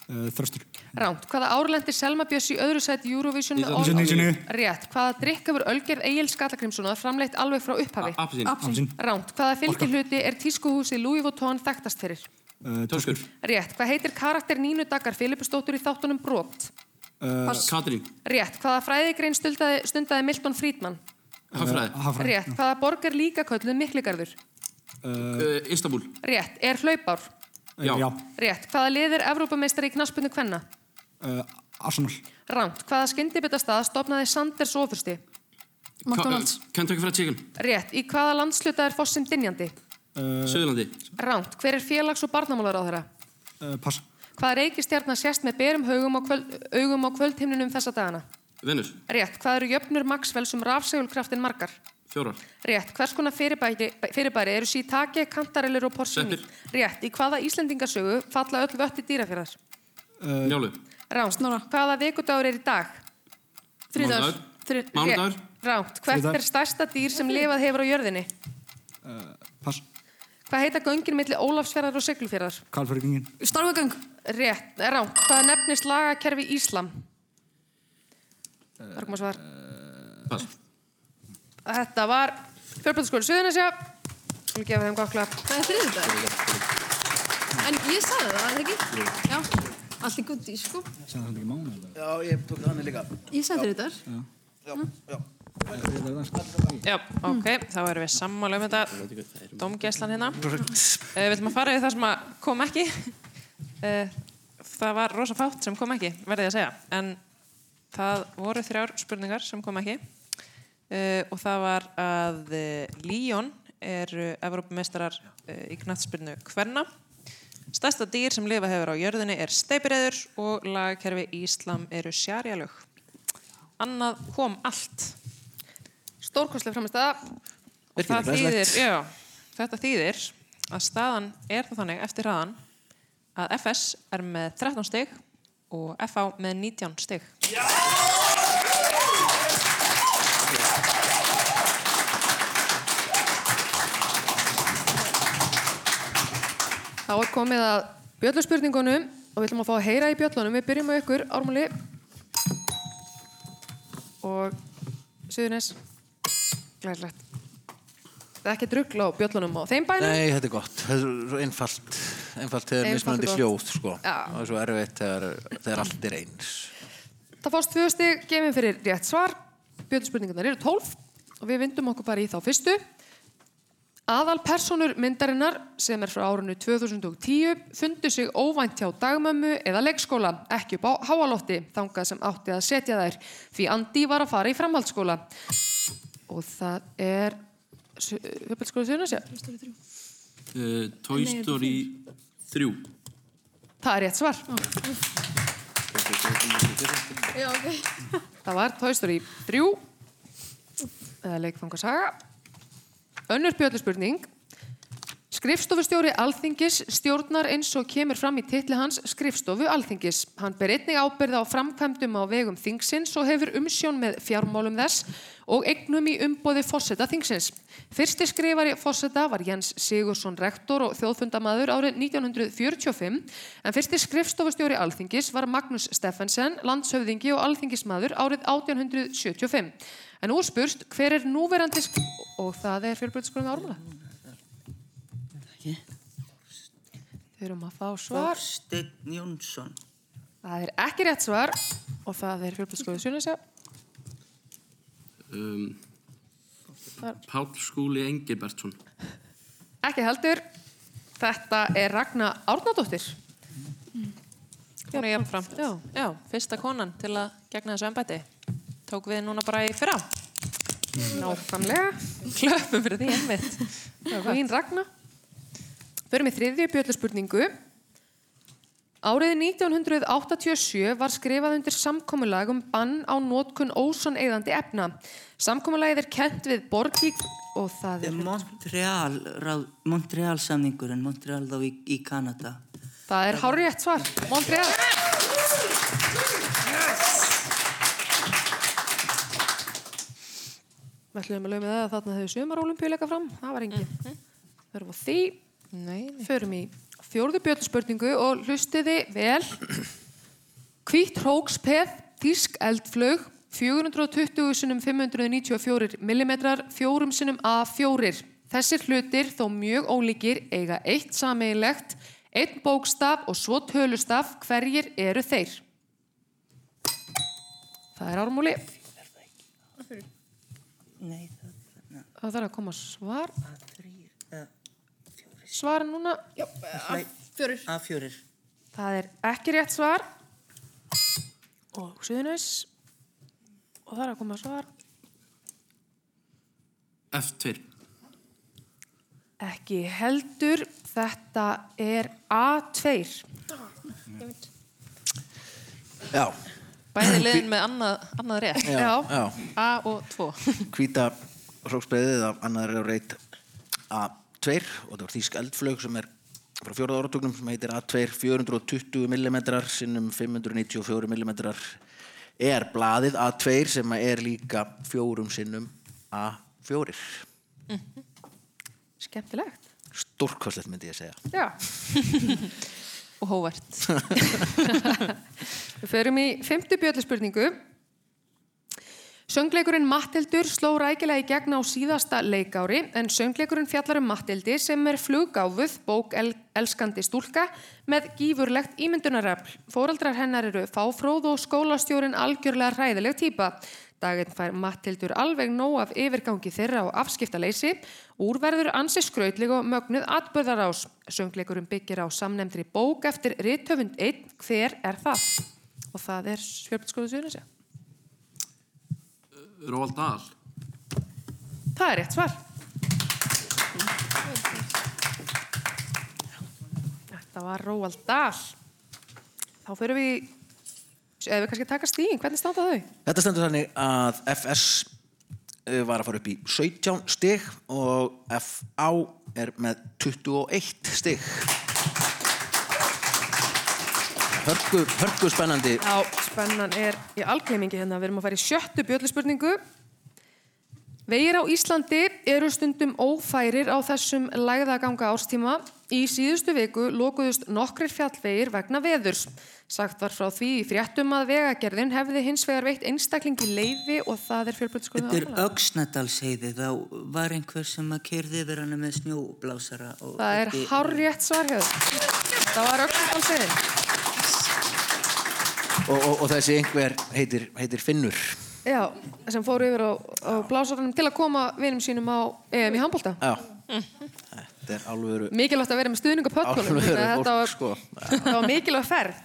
Uh, Þröstur. Ránt. Hvaða árlendi Selma Björns í öðru sæti Eurovision með Nítján- All- 1999. Rétt. Hvaða drikk hefur Ölgerð Egil Skallagrimssonar framleitt alveg frá upphafi? Appelsín. Ránt. Hvaða fylgihluti er tískuhúsi Louis Vuitton þekktast fyrir? Uh, Töskur. Rétt. Hvað heitir karakter Nínu Dagar Filipusdóttur í þáttunum Brot? Uh, Katrín. Rétt. Hvaða fræðigrein stundaði, stundaði Milton Friedman? Hagfræði. Hagfræði. Rétt. Hvaða borg er líka kölluð Mikligarður? Uh, Istanbul. Rétt. Er hlaupár? Já. Já. Rétt. Hvaða lið er Evrópameistari í knaspunni kvenna? Uh, Arsenal. Ránt. Hvaða skyndibitastað stopnaði Sanders ofursti? McDonalds. Kentucky Fried Chicken. Rétt. Í hvaða landsluta er fossin Dinjandi? Uh, Suðurlandi. Ránt. Hver er félags- og barnamálar á þeirra? Uh, pass. Hvaða reykistjarnar sést með berum haugum á, kvöld, augum á kvöldhimnunum þessa dagana? Venus. Rétt. Hvað eru jöfnur Maxwells um rafsegulkraftin margar? Fjórar. Rétt. Hvers konar fyrirbæri, fyrirbæri eru shiitake, kantarellur og porcini? Sveppir. Rétt. Í hvaða Íslendingasögu falla öll vötti dýrafjörðar? Uh, Njálu. Ránt. Hvaða vikudagur er í dag? Þri- Mánudagur. Ránt. Hvert er stærsta dýr sem lifað hefur á jörðinni? Uh, pass. Hvað heita göngin milli Ólafsfjörðar og Siglufjörðar? Kalfæringin. Starfagöng. Rétt. Ránt. Hvað nefnist lagakerfi Íslam? Það er komað svar. Pass. Þetta var fjölbjörnskóli Suðunisja. Við gefa þeim gott klapp. Það er þriðjudag. En ég sagði það, er það ekki? Já. Allt í gutti, sko. Sæði það ekki mánu? Já, ég tók þannig líka. Ég sagði þriðjudag. Já, já. Já, ok, þá erum við sammála um þetta. Dómgæslan hérna. Uh, Við ætlum að fara yfir það sem kom ekki. Uh, Það var rosa fátt sem kom ekki, verði ég að segja. En það voru þrjár spurningar sem kom ekki. Uh, Og það var að Líón eru Evrópumeistarar uh, í knattspyrnu Kvenna. Stærsta dýr sem lifa hefur á jörðinni er steipireður og lagkerfi Íslam eru sjarjalög Annað kom allt Stórkostlega framistæða. Og það þýðir, já, þetta þýðir að staðan er það þannig eftir hraðan að FS er með 13 stig og FH með 19 stig. Þá er komið að bjölluspurningunum og við ætlum að fá að heyra í bjöllunum. Við byrjum með ykkur, Ármáli og Suðunis. Glæslegt. Það er ekki drugla á bjöllunum á þeim bænum. Nei, þetta er gott. Þetta er svo einfalt. Einfalt þegar mismunandi hljóð, sko. Já. Það er svo erfitt þegar, allt er eins. Það fórst tvö stig gefin fyrir rétt svar. Bjölluspurningarnar eru 12 og við vindum okkur bara í þá fyrstu. Aðal personur myndarinnar sem er frá árinu 2010 fundu sig óvænt hjá dagmömmu eða leikskóla, ekki upp á háalótti, þangað sem átti að setja þær, því Andi var að fara í framhaldsskóla. Og það er höfbelskóla Suðunisja. Uh, Toy Story 3. Það er rétt svar. Já, ok. Það var Toy Story 3 eða leikfangasaga. Önnur bjölluspurning. Skrifstofustjóri Alþingis stjórnar eins og kemur fram í titli hans Skrifstofu Alþingis. Hann ber einnig ábyrð á framkvæmdum á vegum þingsins og hefur umsjón með fjármálum þess og eignum í umbóði fórseta þingsins. Fyrsti skrifari fórseta var Jens Sigursson rektor og þjóðfundamaður árið 1945 en fyrsti skrifstofustjóri Alþingis var Magnús Steffensen, landshöfðingi og alþingismadur árið 1875. En nú er spurst hver er núverandi og það er fjölbreytiskurum ármúla. Þau erum að fá svar. Þorsteinn Jónsson. Það er ekki rétt svar og það er fjölbreytiskurum Sunnesa. Um, Pál Skúli Engibertsson. Ekki heldur. Þetta er Ragna Árnadóttir. Hún er jafnframt. Já. Já, fyrsta konan til að gegna þessu embæti. Tók við núna bara í fyrra. Nákvæmlega. Klöppum fyrir því einmitt. Vín Ragna. Förum í þriðju bjölluspurningu. Árið 1987 var skrifað undir samkomulag um bann á nótkun ósoneyðandi efna. Samkomulagið er kent við Borgík og það er... Montreal, ráð, Montreal samningurinn, Montreal þá í, í Kanada. Það er hár rétt svar. Montreal. Við ætlum að lögum það að þarna hefur sumarolimpíuleika fram. Það var engin. Þau eru á því. Förum í fjórðu bjölluspurningu og hlustiði vel. Hvít hrókspeð, þísk eldflög, 420 sinum 594 mm, fjórum sinum A4. Þessir hlutir, þó mjög ólíkir, eiga eitt sameigilegt, einn bókstaf og svo tölustaf, hverjir eru þeir? Það er ármúli. Nei, Það þarf að koma svar. Það... Svar núna. Já, Fjórir. A4. Það er ekki rétt svar. Og Suðunis. Og það er að koma svar. F2. Ekki heldur. Þetta er A2. Já. Bæði liðin með annað, annað rétt. Já, já. A og 2. Hvíta hróksbreiðið af annar er á reit A2 og það var þýsk eldflög sem er frá fjóraða áratugnum sem heitir A2 420 mm sinnum 594 mm er blaðið A2 sem er líka fjórum sinnum A4 Skemmtilegt. stórkostlegt myndi ég segja Já. og hóvert. Við förum í fymtu bjölluspurningu. Söngleikurinn Mattildur sló rækilega í gegn á síðasta leikári en söngleikurinn fjallar um Mattildi sem er fluggáfuð bók el elskandi stúlka með gífurlegt ímyndunarafl. Fóraldrar hennar eru fáfróð og skólastjórin algjörlega hræðileg típa. Daginn fær Mattildur alveg nóg af yfirgangi þeirra og afskiptaleysi. Úrverður ansi skrautlig og mögnuð atbörðarás. Söngleikurinn byggir á samnemndri bók eftir rithöfund 1. Hver er það? Og það er Svjörnskóðu Suðunisja. Róald Dahl. Það er rétt svar. Þetta var Róald Dahl. Þá fyrir við, eða við kannski taka stíðin, hvernig standa þau? Þetta stendur þannig að FS uh, var að fara upp í 17 stig og FA er með 21 stig. Hörku, hörku spennandi. Já, spennan er í algleimingi hérna. Við erum að fara í sjöttu bjölluspurningu. Vegir á Íslandi eru stundum ófærir á þessum lægðaganga árstíma. Í síðustu viku lokuðust nokkrir fjallvegir vegna veðurs. Sagt var frá því í fréttum að vegagerðin hefði hins vegar veitt einstaklingi leifi og það er fjölbreytiskuðu Þetta er Öxnadalsheiði, þá var einhver sem að kerði yfir hana með snjóblásara. og Það er ekki- hárrétt svar hefur. Það var öllumfálsegin. Og, og, og þessi einhver heitir, heitir Finnur. Já, sem fóru yfir á, á blásaranum til að koma vinum sínum á EM í handbólta. Já. Þetta er alvöru, Mikilvægt að vera með stuðning á pökkunum. alvöru Þetta var, sko. var mikilvæg ferð.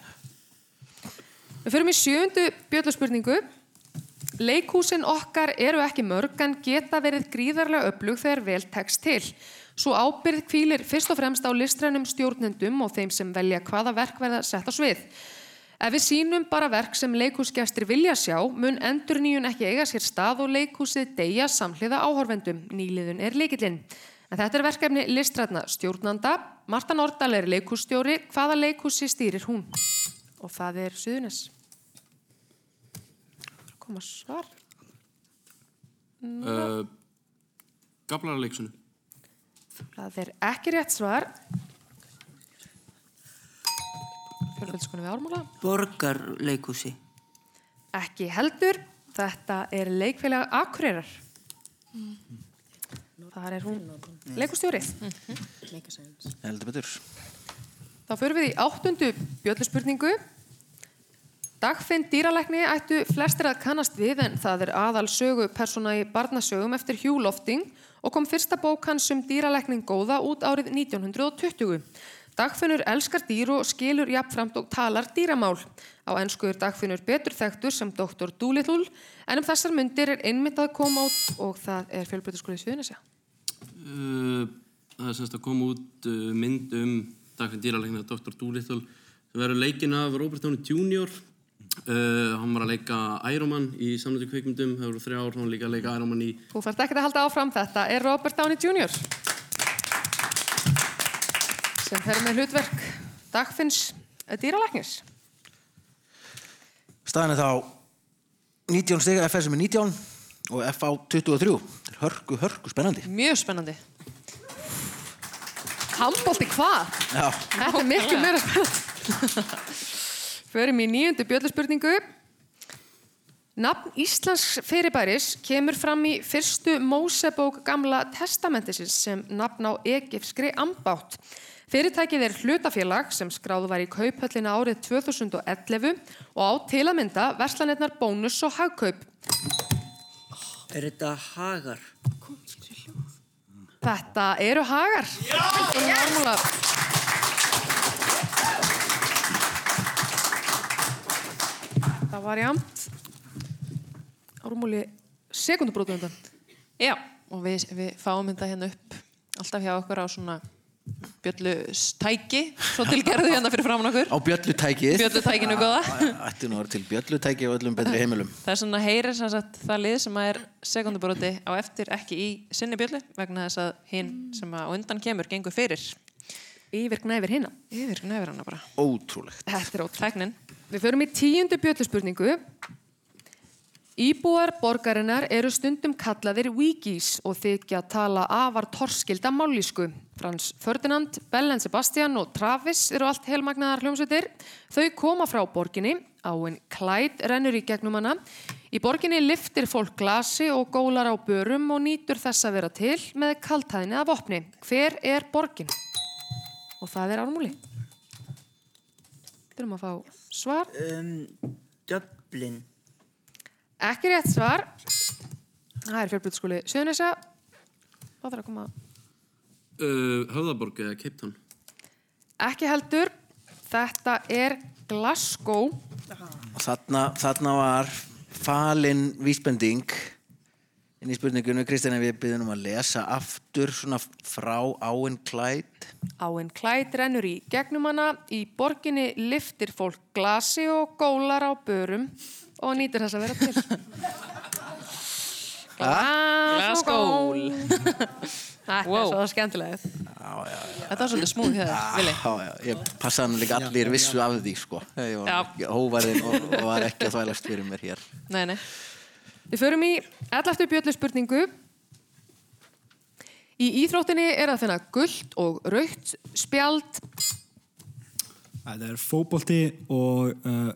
Við förum í sjöundu bjölluspurningu. Leikhúsin okkar eru ekki mörg en geta verið gríðarlega öflug þegar vel tekst til. Svo ábyrð kvílir fyrst og fremst á listrænum stjórnendum og þeim sem velja hvaða verk verða sett á svið. Ef við sínum bara verk sem leikhúsgestir vilja sjá, mun endur nýjun ekki eiga sér stað og leikhúsið deyja samhliða áhorfendum. Nýliðun er leikillinn. En þetta er verkefni listrætna stjórnanda. Marta Nordal er leikhússtjóri. Hvaða leikhúsi stýrir hún? Og það er Suðunis. Koma svar. Uh, Gablararleiksunum. Það er ekki rétt svar. Fjölbildskonu við ármála. Borgarleikúsi. Ekki heldur. Þetta er leikfélag Akureyrar. Það er hún leikustjóri. Heldur betur. Þá förum við í áttundu bjölluspurningu. Dagfinn dýralækni ættu flestir að kannast við en það er aðal sögu persóna í barnasögum eftir Hugh Lofting og kom fyrsta bók hans um dýralækning góða út árið 1920. Dagfinnur elskar dýr og skilur jafnframt og talar dýramál. Á ennsku er Dagfinnur betur þekktur sem Dr. Doolittle en um þessar myndir er einmitt að koma út og það er fjölbreytisskólið Sviðnesja. Uh, það er semst að koma út uh, mynd um Dagfinn dýralegna Dr. Doolittle sem verður leikinn af Robert Downey Jr. Uh, hann var að leika Iron Man í samlötu kvikmyndum, það voru þrjá ár, hann var líka að leika Iron Man í Þú fært ekkert að halda áfram þetta er Robert Downey Jr. sem fer með hlutverk Dagfinns dýralæknis. Staðan er þá 19 stiga, FS sem er 19 og FA 23. Þetta er hörku, hörku spennandi. Mjög spennandi. Handbólti hvað? Já. Þetta er miklu meira spennandi. Förum í nýjundu bjölluspurningu. Nafn Íslands fyrirbæris kemur fram í fyrstu Mósebók gamla testamentisins sem nafn á egifskri ambátt. Fyrirtækið er hlutafélag sem skráðu var í kauphöllina árið 2011 og á til að mynda verslanirnar bónus og hagkaup. Er þetta hagar? Þetta eru hagar. Já! Það var jæmt. Ármúli sekundubrótu undan. Já, og við, við fáum þetta hérna upp alltaf hjá okkur á svona bjöllustæki, svo tilgerðu hérna fyrir framann okkur. Á bjöllutækið. Bjöllutækinu góða. Ætti nú að vera til bjöllutæki og öllum betri heimilum. Það er svona heyrir sem sagt það lið sem er sekundubróti á eftir ekki í sinni bjöllu vegna þess að hinn sem að undan kemur gengur fyrir. Yfirgna yfir hinna. Yfirgna yfir hana bara. Ótrúlegt. Þetta er ótrúlegt. Tæknin. Við förum í tíundu bjölluspurningu. Íbúar borgarinnar eru stundum kallaðir wikis og þykja að tala afar torskilda mállísku. Frans Ferdinand, Bellen Sebastian og Travis eru allt helmagnaðar hljómsveitir. Þau koma frá borginni, áinn Clyde rennur í gegnum hana. Í borginni liftir fólk glasi og gólar á börum og nýtur þess að vera til með kaltæðinni af opni. Hver er borgin? Og það er ármúli. Þurfum að fá svar. Um, Dublin. Ekki rétt svar. Það er fjölbrytskóli Suðunessa. Hvað þarf að koma? uh, Höfðaborg eða Cape Town. Ekki heldur. Þetta er Glasgow. Og þarna, þarna var falin vísbending inn í spurningunum. Kristján, ef ég byrðum um að lesa aftur svona frá áinn klætt. Áinn Clyde rennur í gegnum hana. Í borginni liftir fólk glasi og gólar á börum og nýtur þess að vera til. Glas og gól. Þetta Wow. er svo skemmtilegt. Þetta var svolítið smúð ég passaði hann líka allir vissu af því, sko. Hóvarinn og, og var ekki að þvælast fyrir mér hér. Nei, nei. Við förum í 11. bjöllu spurningu. Í íþróttinni er að finna gullt og rautt spjald. Það er fótbolti og uh,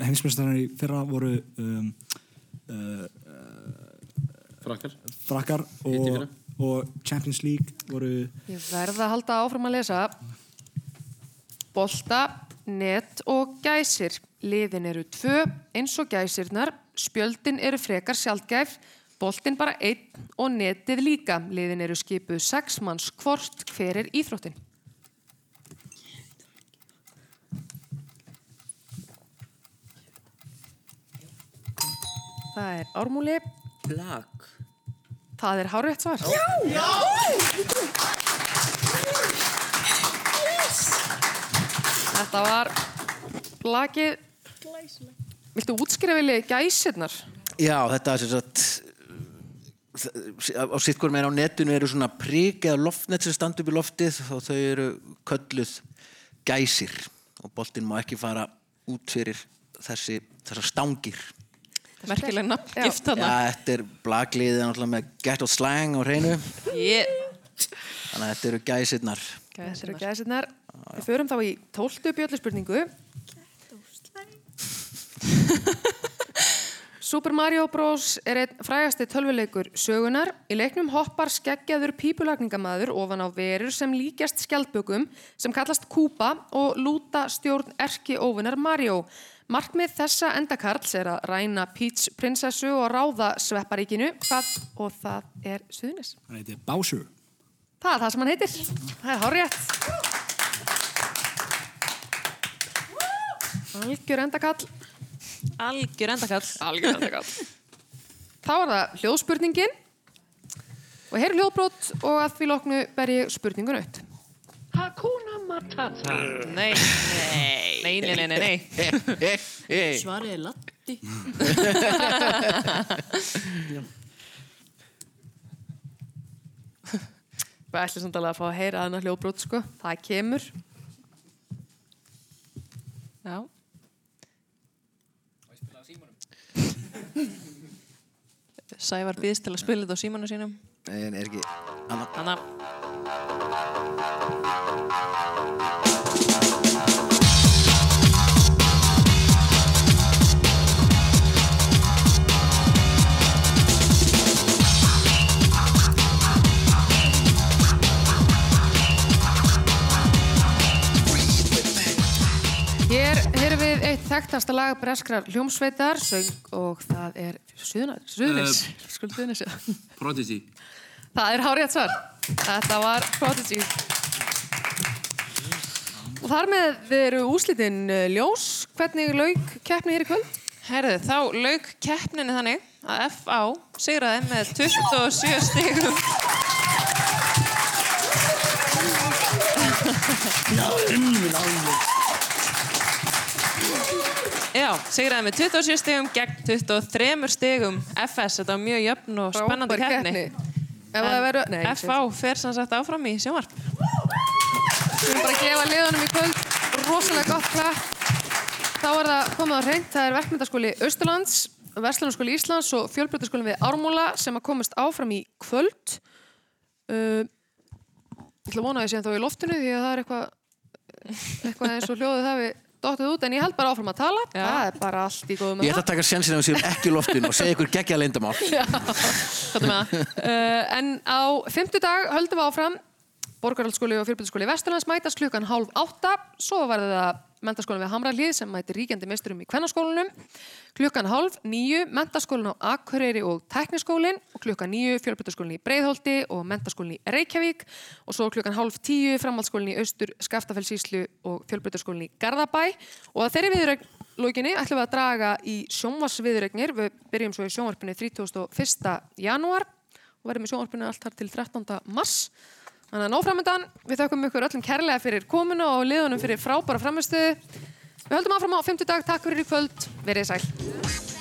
heimsmeistarar í fyrra voru um, uh, Frakkar. frakkar og, og Champions League voru Ég verða að halda áfram að lesa. Bolta, net og gæsir. Liðin eru tvö eins og gæsirnar. Spjöldin eru frekar sjaldgæf. Boltin bara einn og netið líka. Liðin eru skipuð sex manns hvort. Hver er íþróttin? Það er ármúli. Lag. Það er hárétt svar. Þetta var blakið. Viltu útskýra vilja gæsirnar? Já, þetta er sem sagt á sitt hvort meira á netinu eru svona prik eða loftnet sem standa upp í loftið og þau eru kölluð gæsir og boltinn má ekki fara út fyrir þessi, þessar stangir Merkileg nafngift þarna. þetta er blagliðið náttúrulega með gett og slang á hreinu Yeah. þannig að þetta eru gæsirnar Þetta eru gæsirnar. Við förum þá í tóltu bjöllu spurningu. Super Mario Bros. er einn frægasti tölvuleikur sögunar. Í leiknum hoppar skeggjaður pípulagningamaður ofan á verur sem líkjast skjaldbökum sem kallast Kúpa og lúta stjórn erki óvinar Mario. Markmið þessa endakarls er að ræna Peach prinsessu og ráða svepparíkinu. Hvað og það er suðnis? Hann heitir Bowser. Það er það sem hann heitir. Það er hárétt. Algjör endakall. Algjör endakall. Algjör endakall. Þá er það hljóðspurningin. Og hér er hljóðbrot og að því loknu ber ég spurningun aukt. Hakuna Matata. Nei, nei, nei, nei, nei, nei. Svarið er Latti. Við ætlum samt alveg að fá að heyra þarna hljóðbrot, sko. Það kemur. Já. Sævar býðist til að spila þetta á símanu sínum. en er ekki Anna. Anna. Þekktasta lag breskrar hljómsveitar söng og það er Suðunis, uh, skuld Suðunis, já. Prodigy. Það er hárétt svar. Þetta var Prodigy. Og þar með eru úslitinn uh, ljós. Hvernig lauk keppni hér í kvöld? Herðu, þá lauk keppninni þannig að FA sigraði með 27 stigum. Já, sigraði með 27 stigum gegn 23 stigum FS. Þetta var mjög jöfn og spennandi keppni. Það. Nei, FA fer sem sagt áfram í sjónvarp. Við erum bara að gefa liðunum í kvöld rosalega gott klapp. Þá er það komið á hreint. Það er verkmyndaskóli Austurlands, Vestlunarskóli Íslands og fjölbreytaskólinn við Ármúla sem að komast áfram í kvöld. Uh, ég ætla að vona að ég sé þá í loftinu því að það er eitthvað eitthvað eins og hljóðið það við dóttið út en ég held bara áfram að tala. Það er bara allt í góðum Ég ætla að taka sjansinn að við séum ekki í loftinu og segja ykkur með það? Uh, en á fimmtudag höldum við áfram. Borgarhaldsskóli og fyrirbyrðaskóli Vesturlands mætast klukkan hálf átta. Svo verður það mentaskólinn við Hamralíð sem mætir ríkjandi meisturum í kvennaskólanum klukkan hálf nýju mentaskólinn á Akureyri og Tekniskólinn og klukkan nýju fjölbyrðaskólinn í Breiðholti og mentaskólinn í Reykjavík og svo klukkan hálf tíu framhaldsskólinn í Austur Skaftafellsíslu og fjölbyrðaskólinn í Garðabæ og að þeirri viðrögn lókinni ætlum við að draga í sjónvarsviðrögnir við byrjum svo í sjónvarpinu 31. janúar og verðum í sjónvarpinu allt þar til 13. mars Þannig að nóframöndan, við þökkum ykkur öllum kærlega fyrir komuna og liðunum fyrir frábæra framistuðu. Við höldum áfram á 50 dag, takk fyrir í kvöld, verið sæl.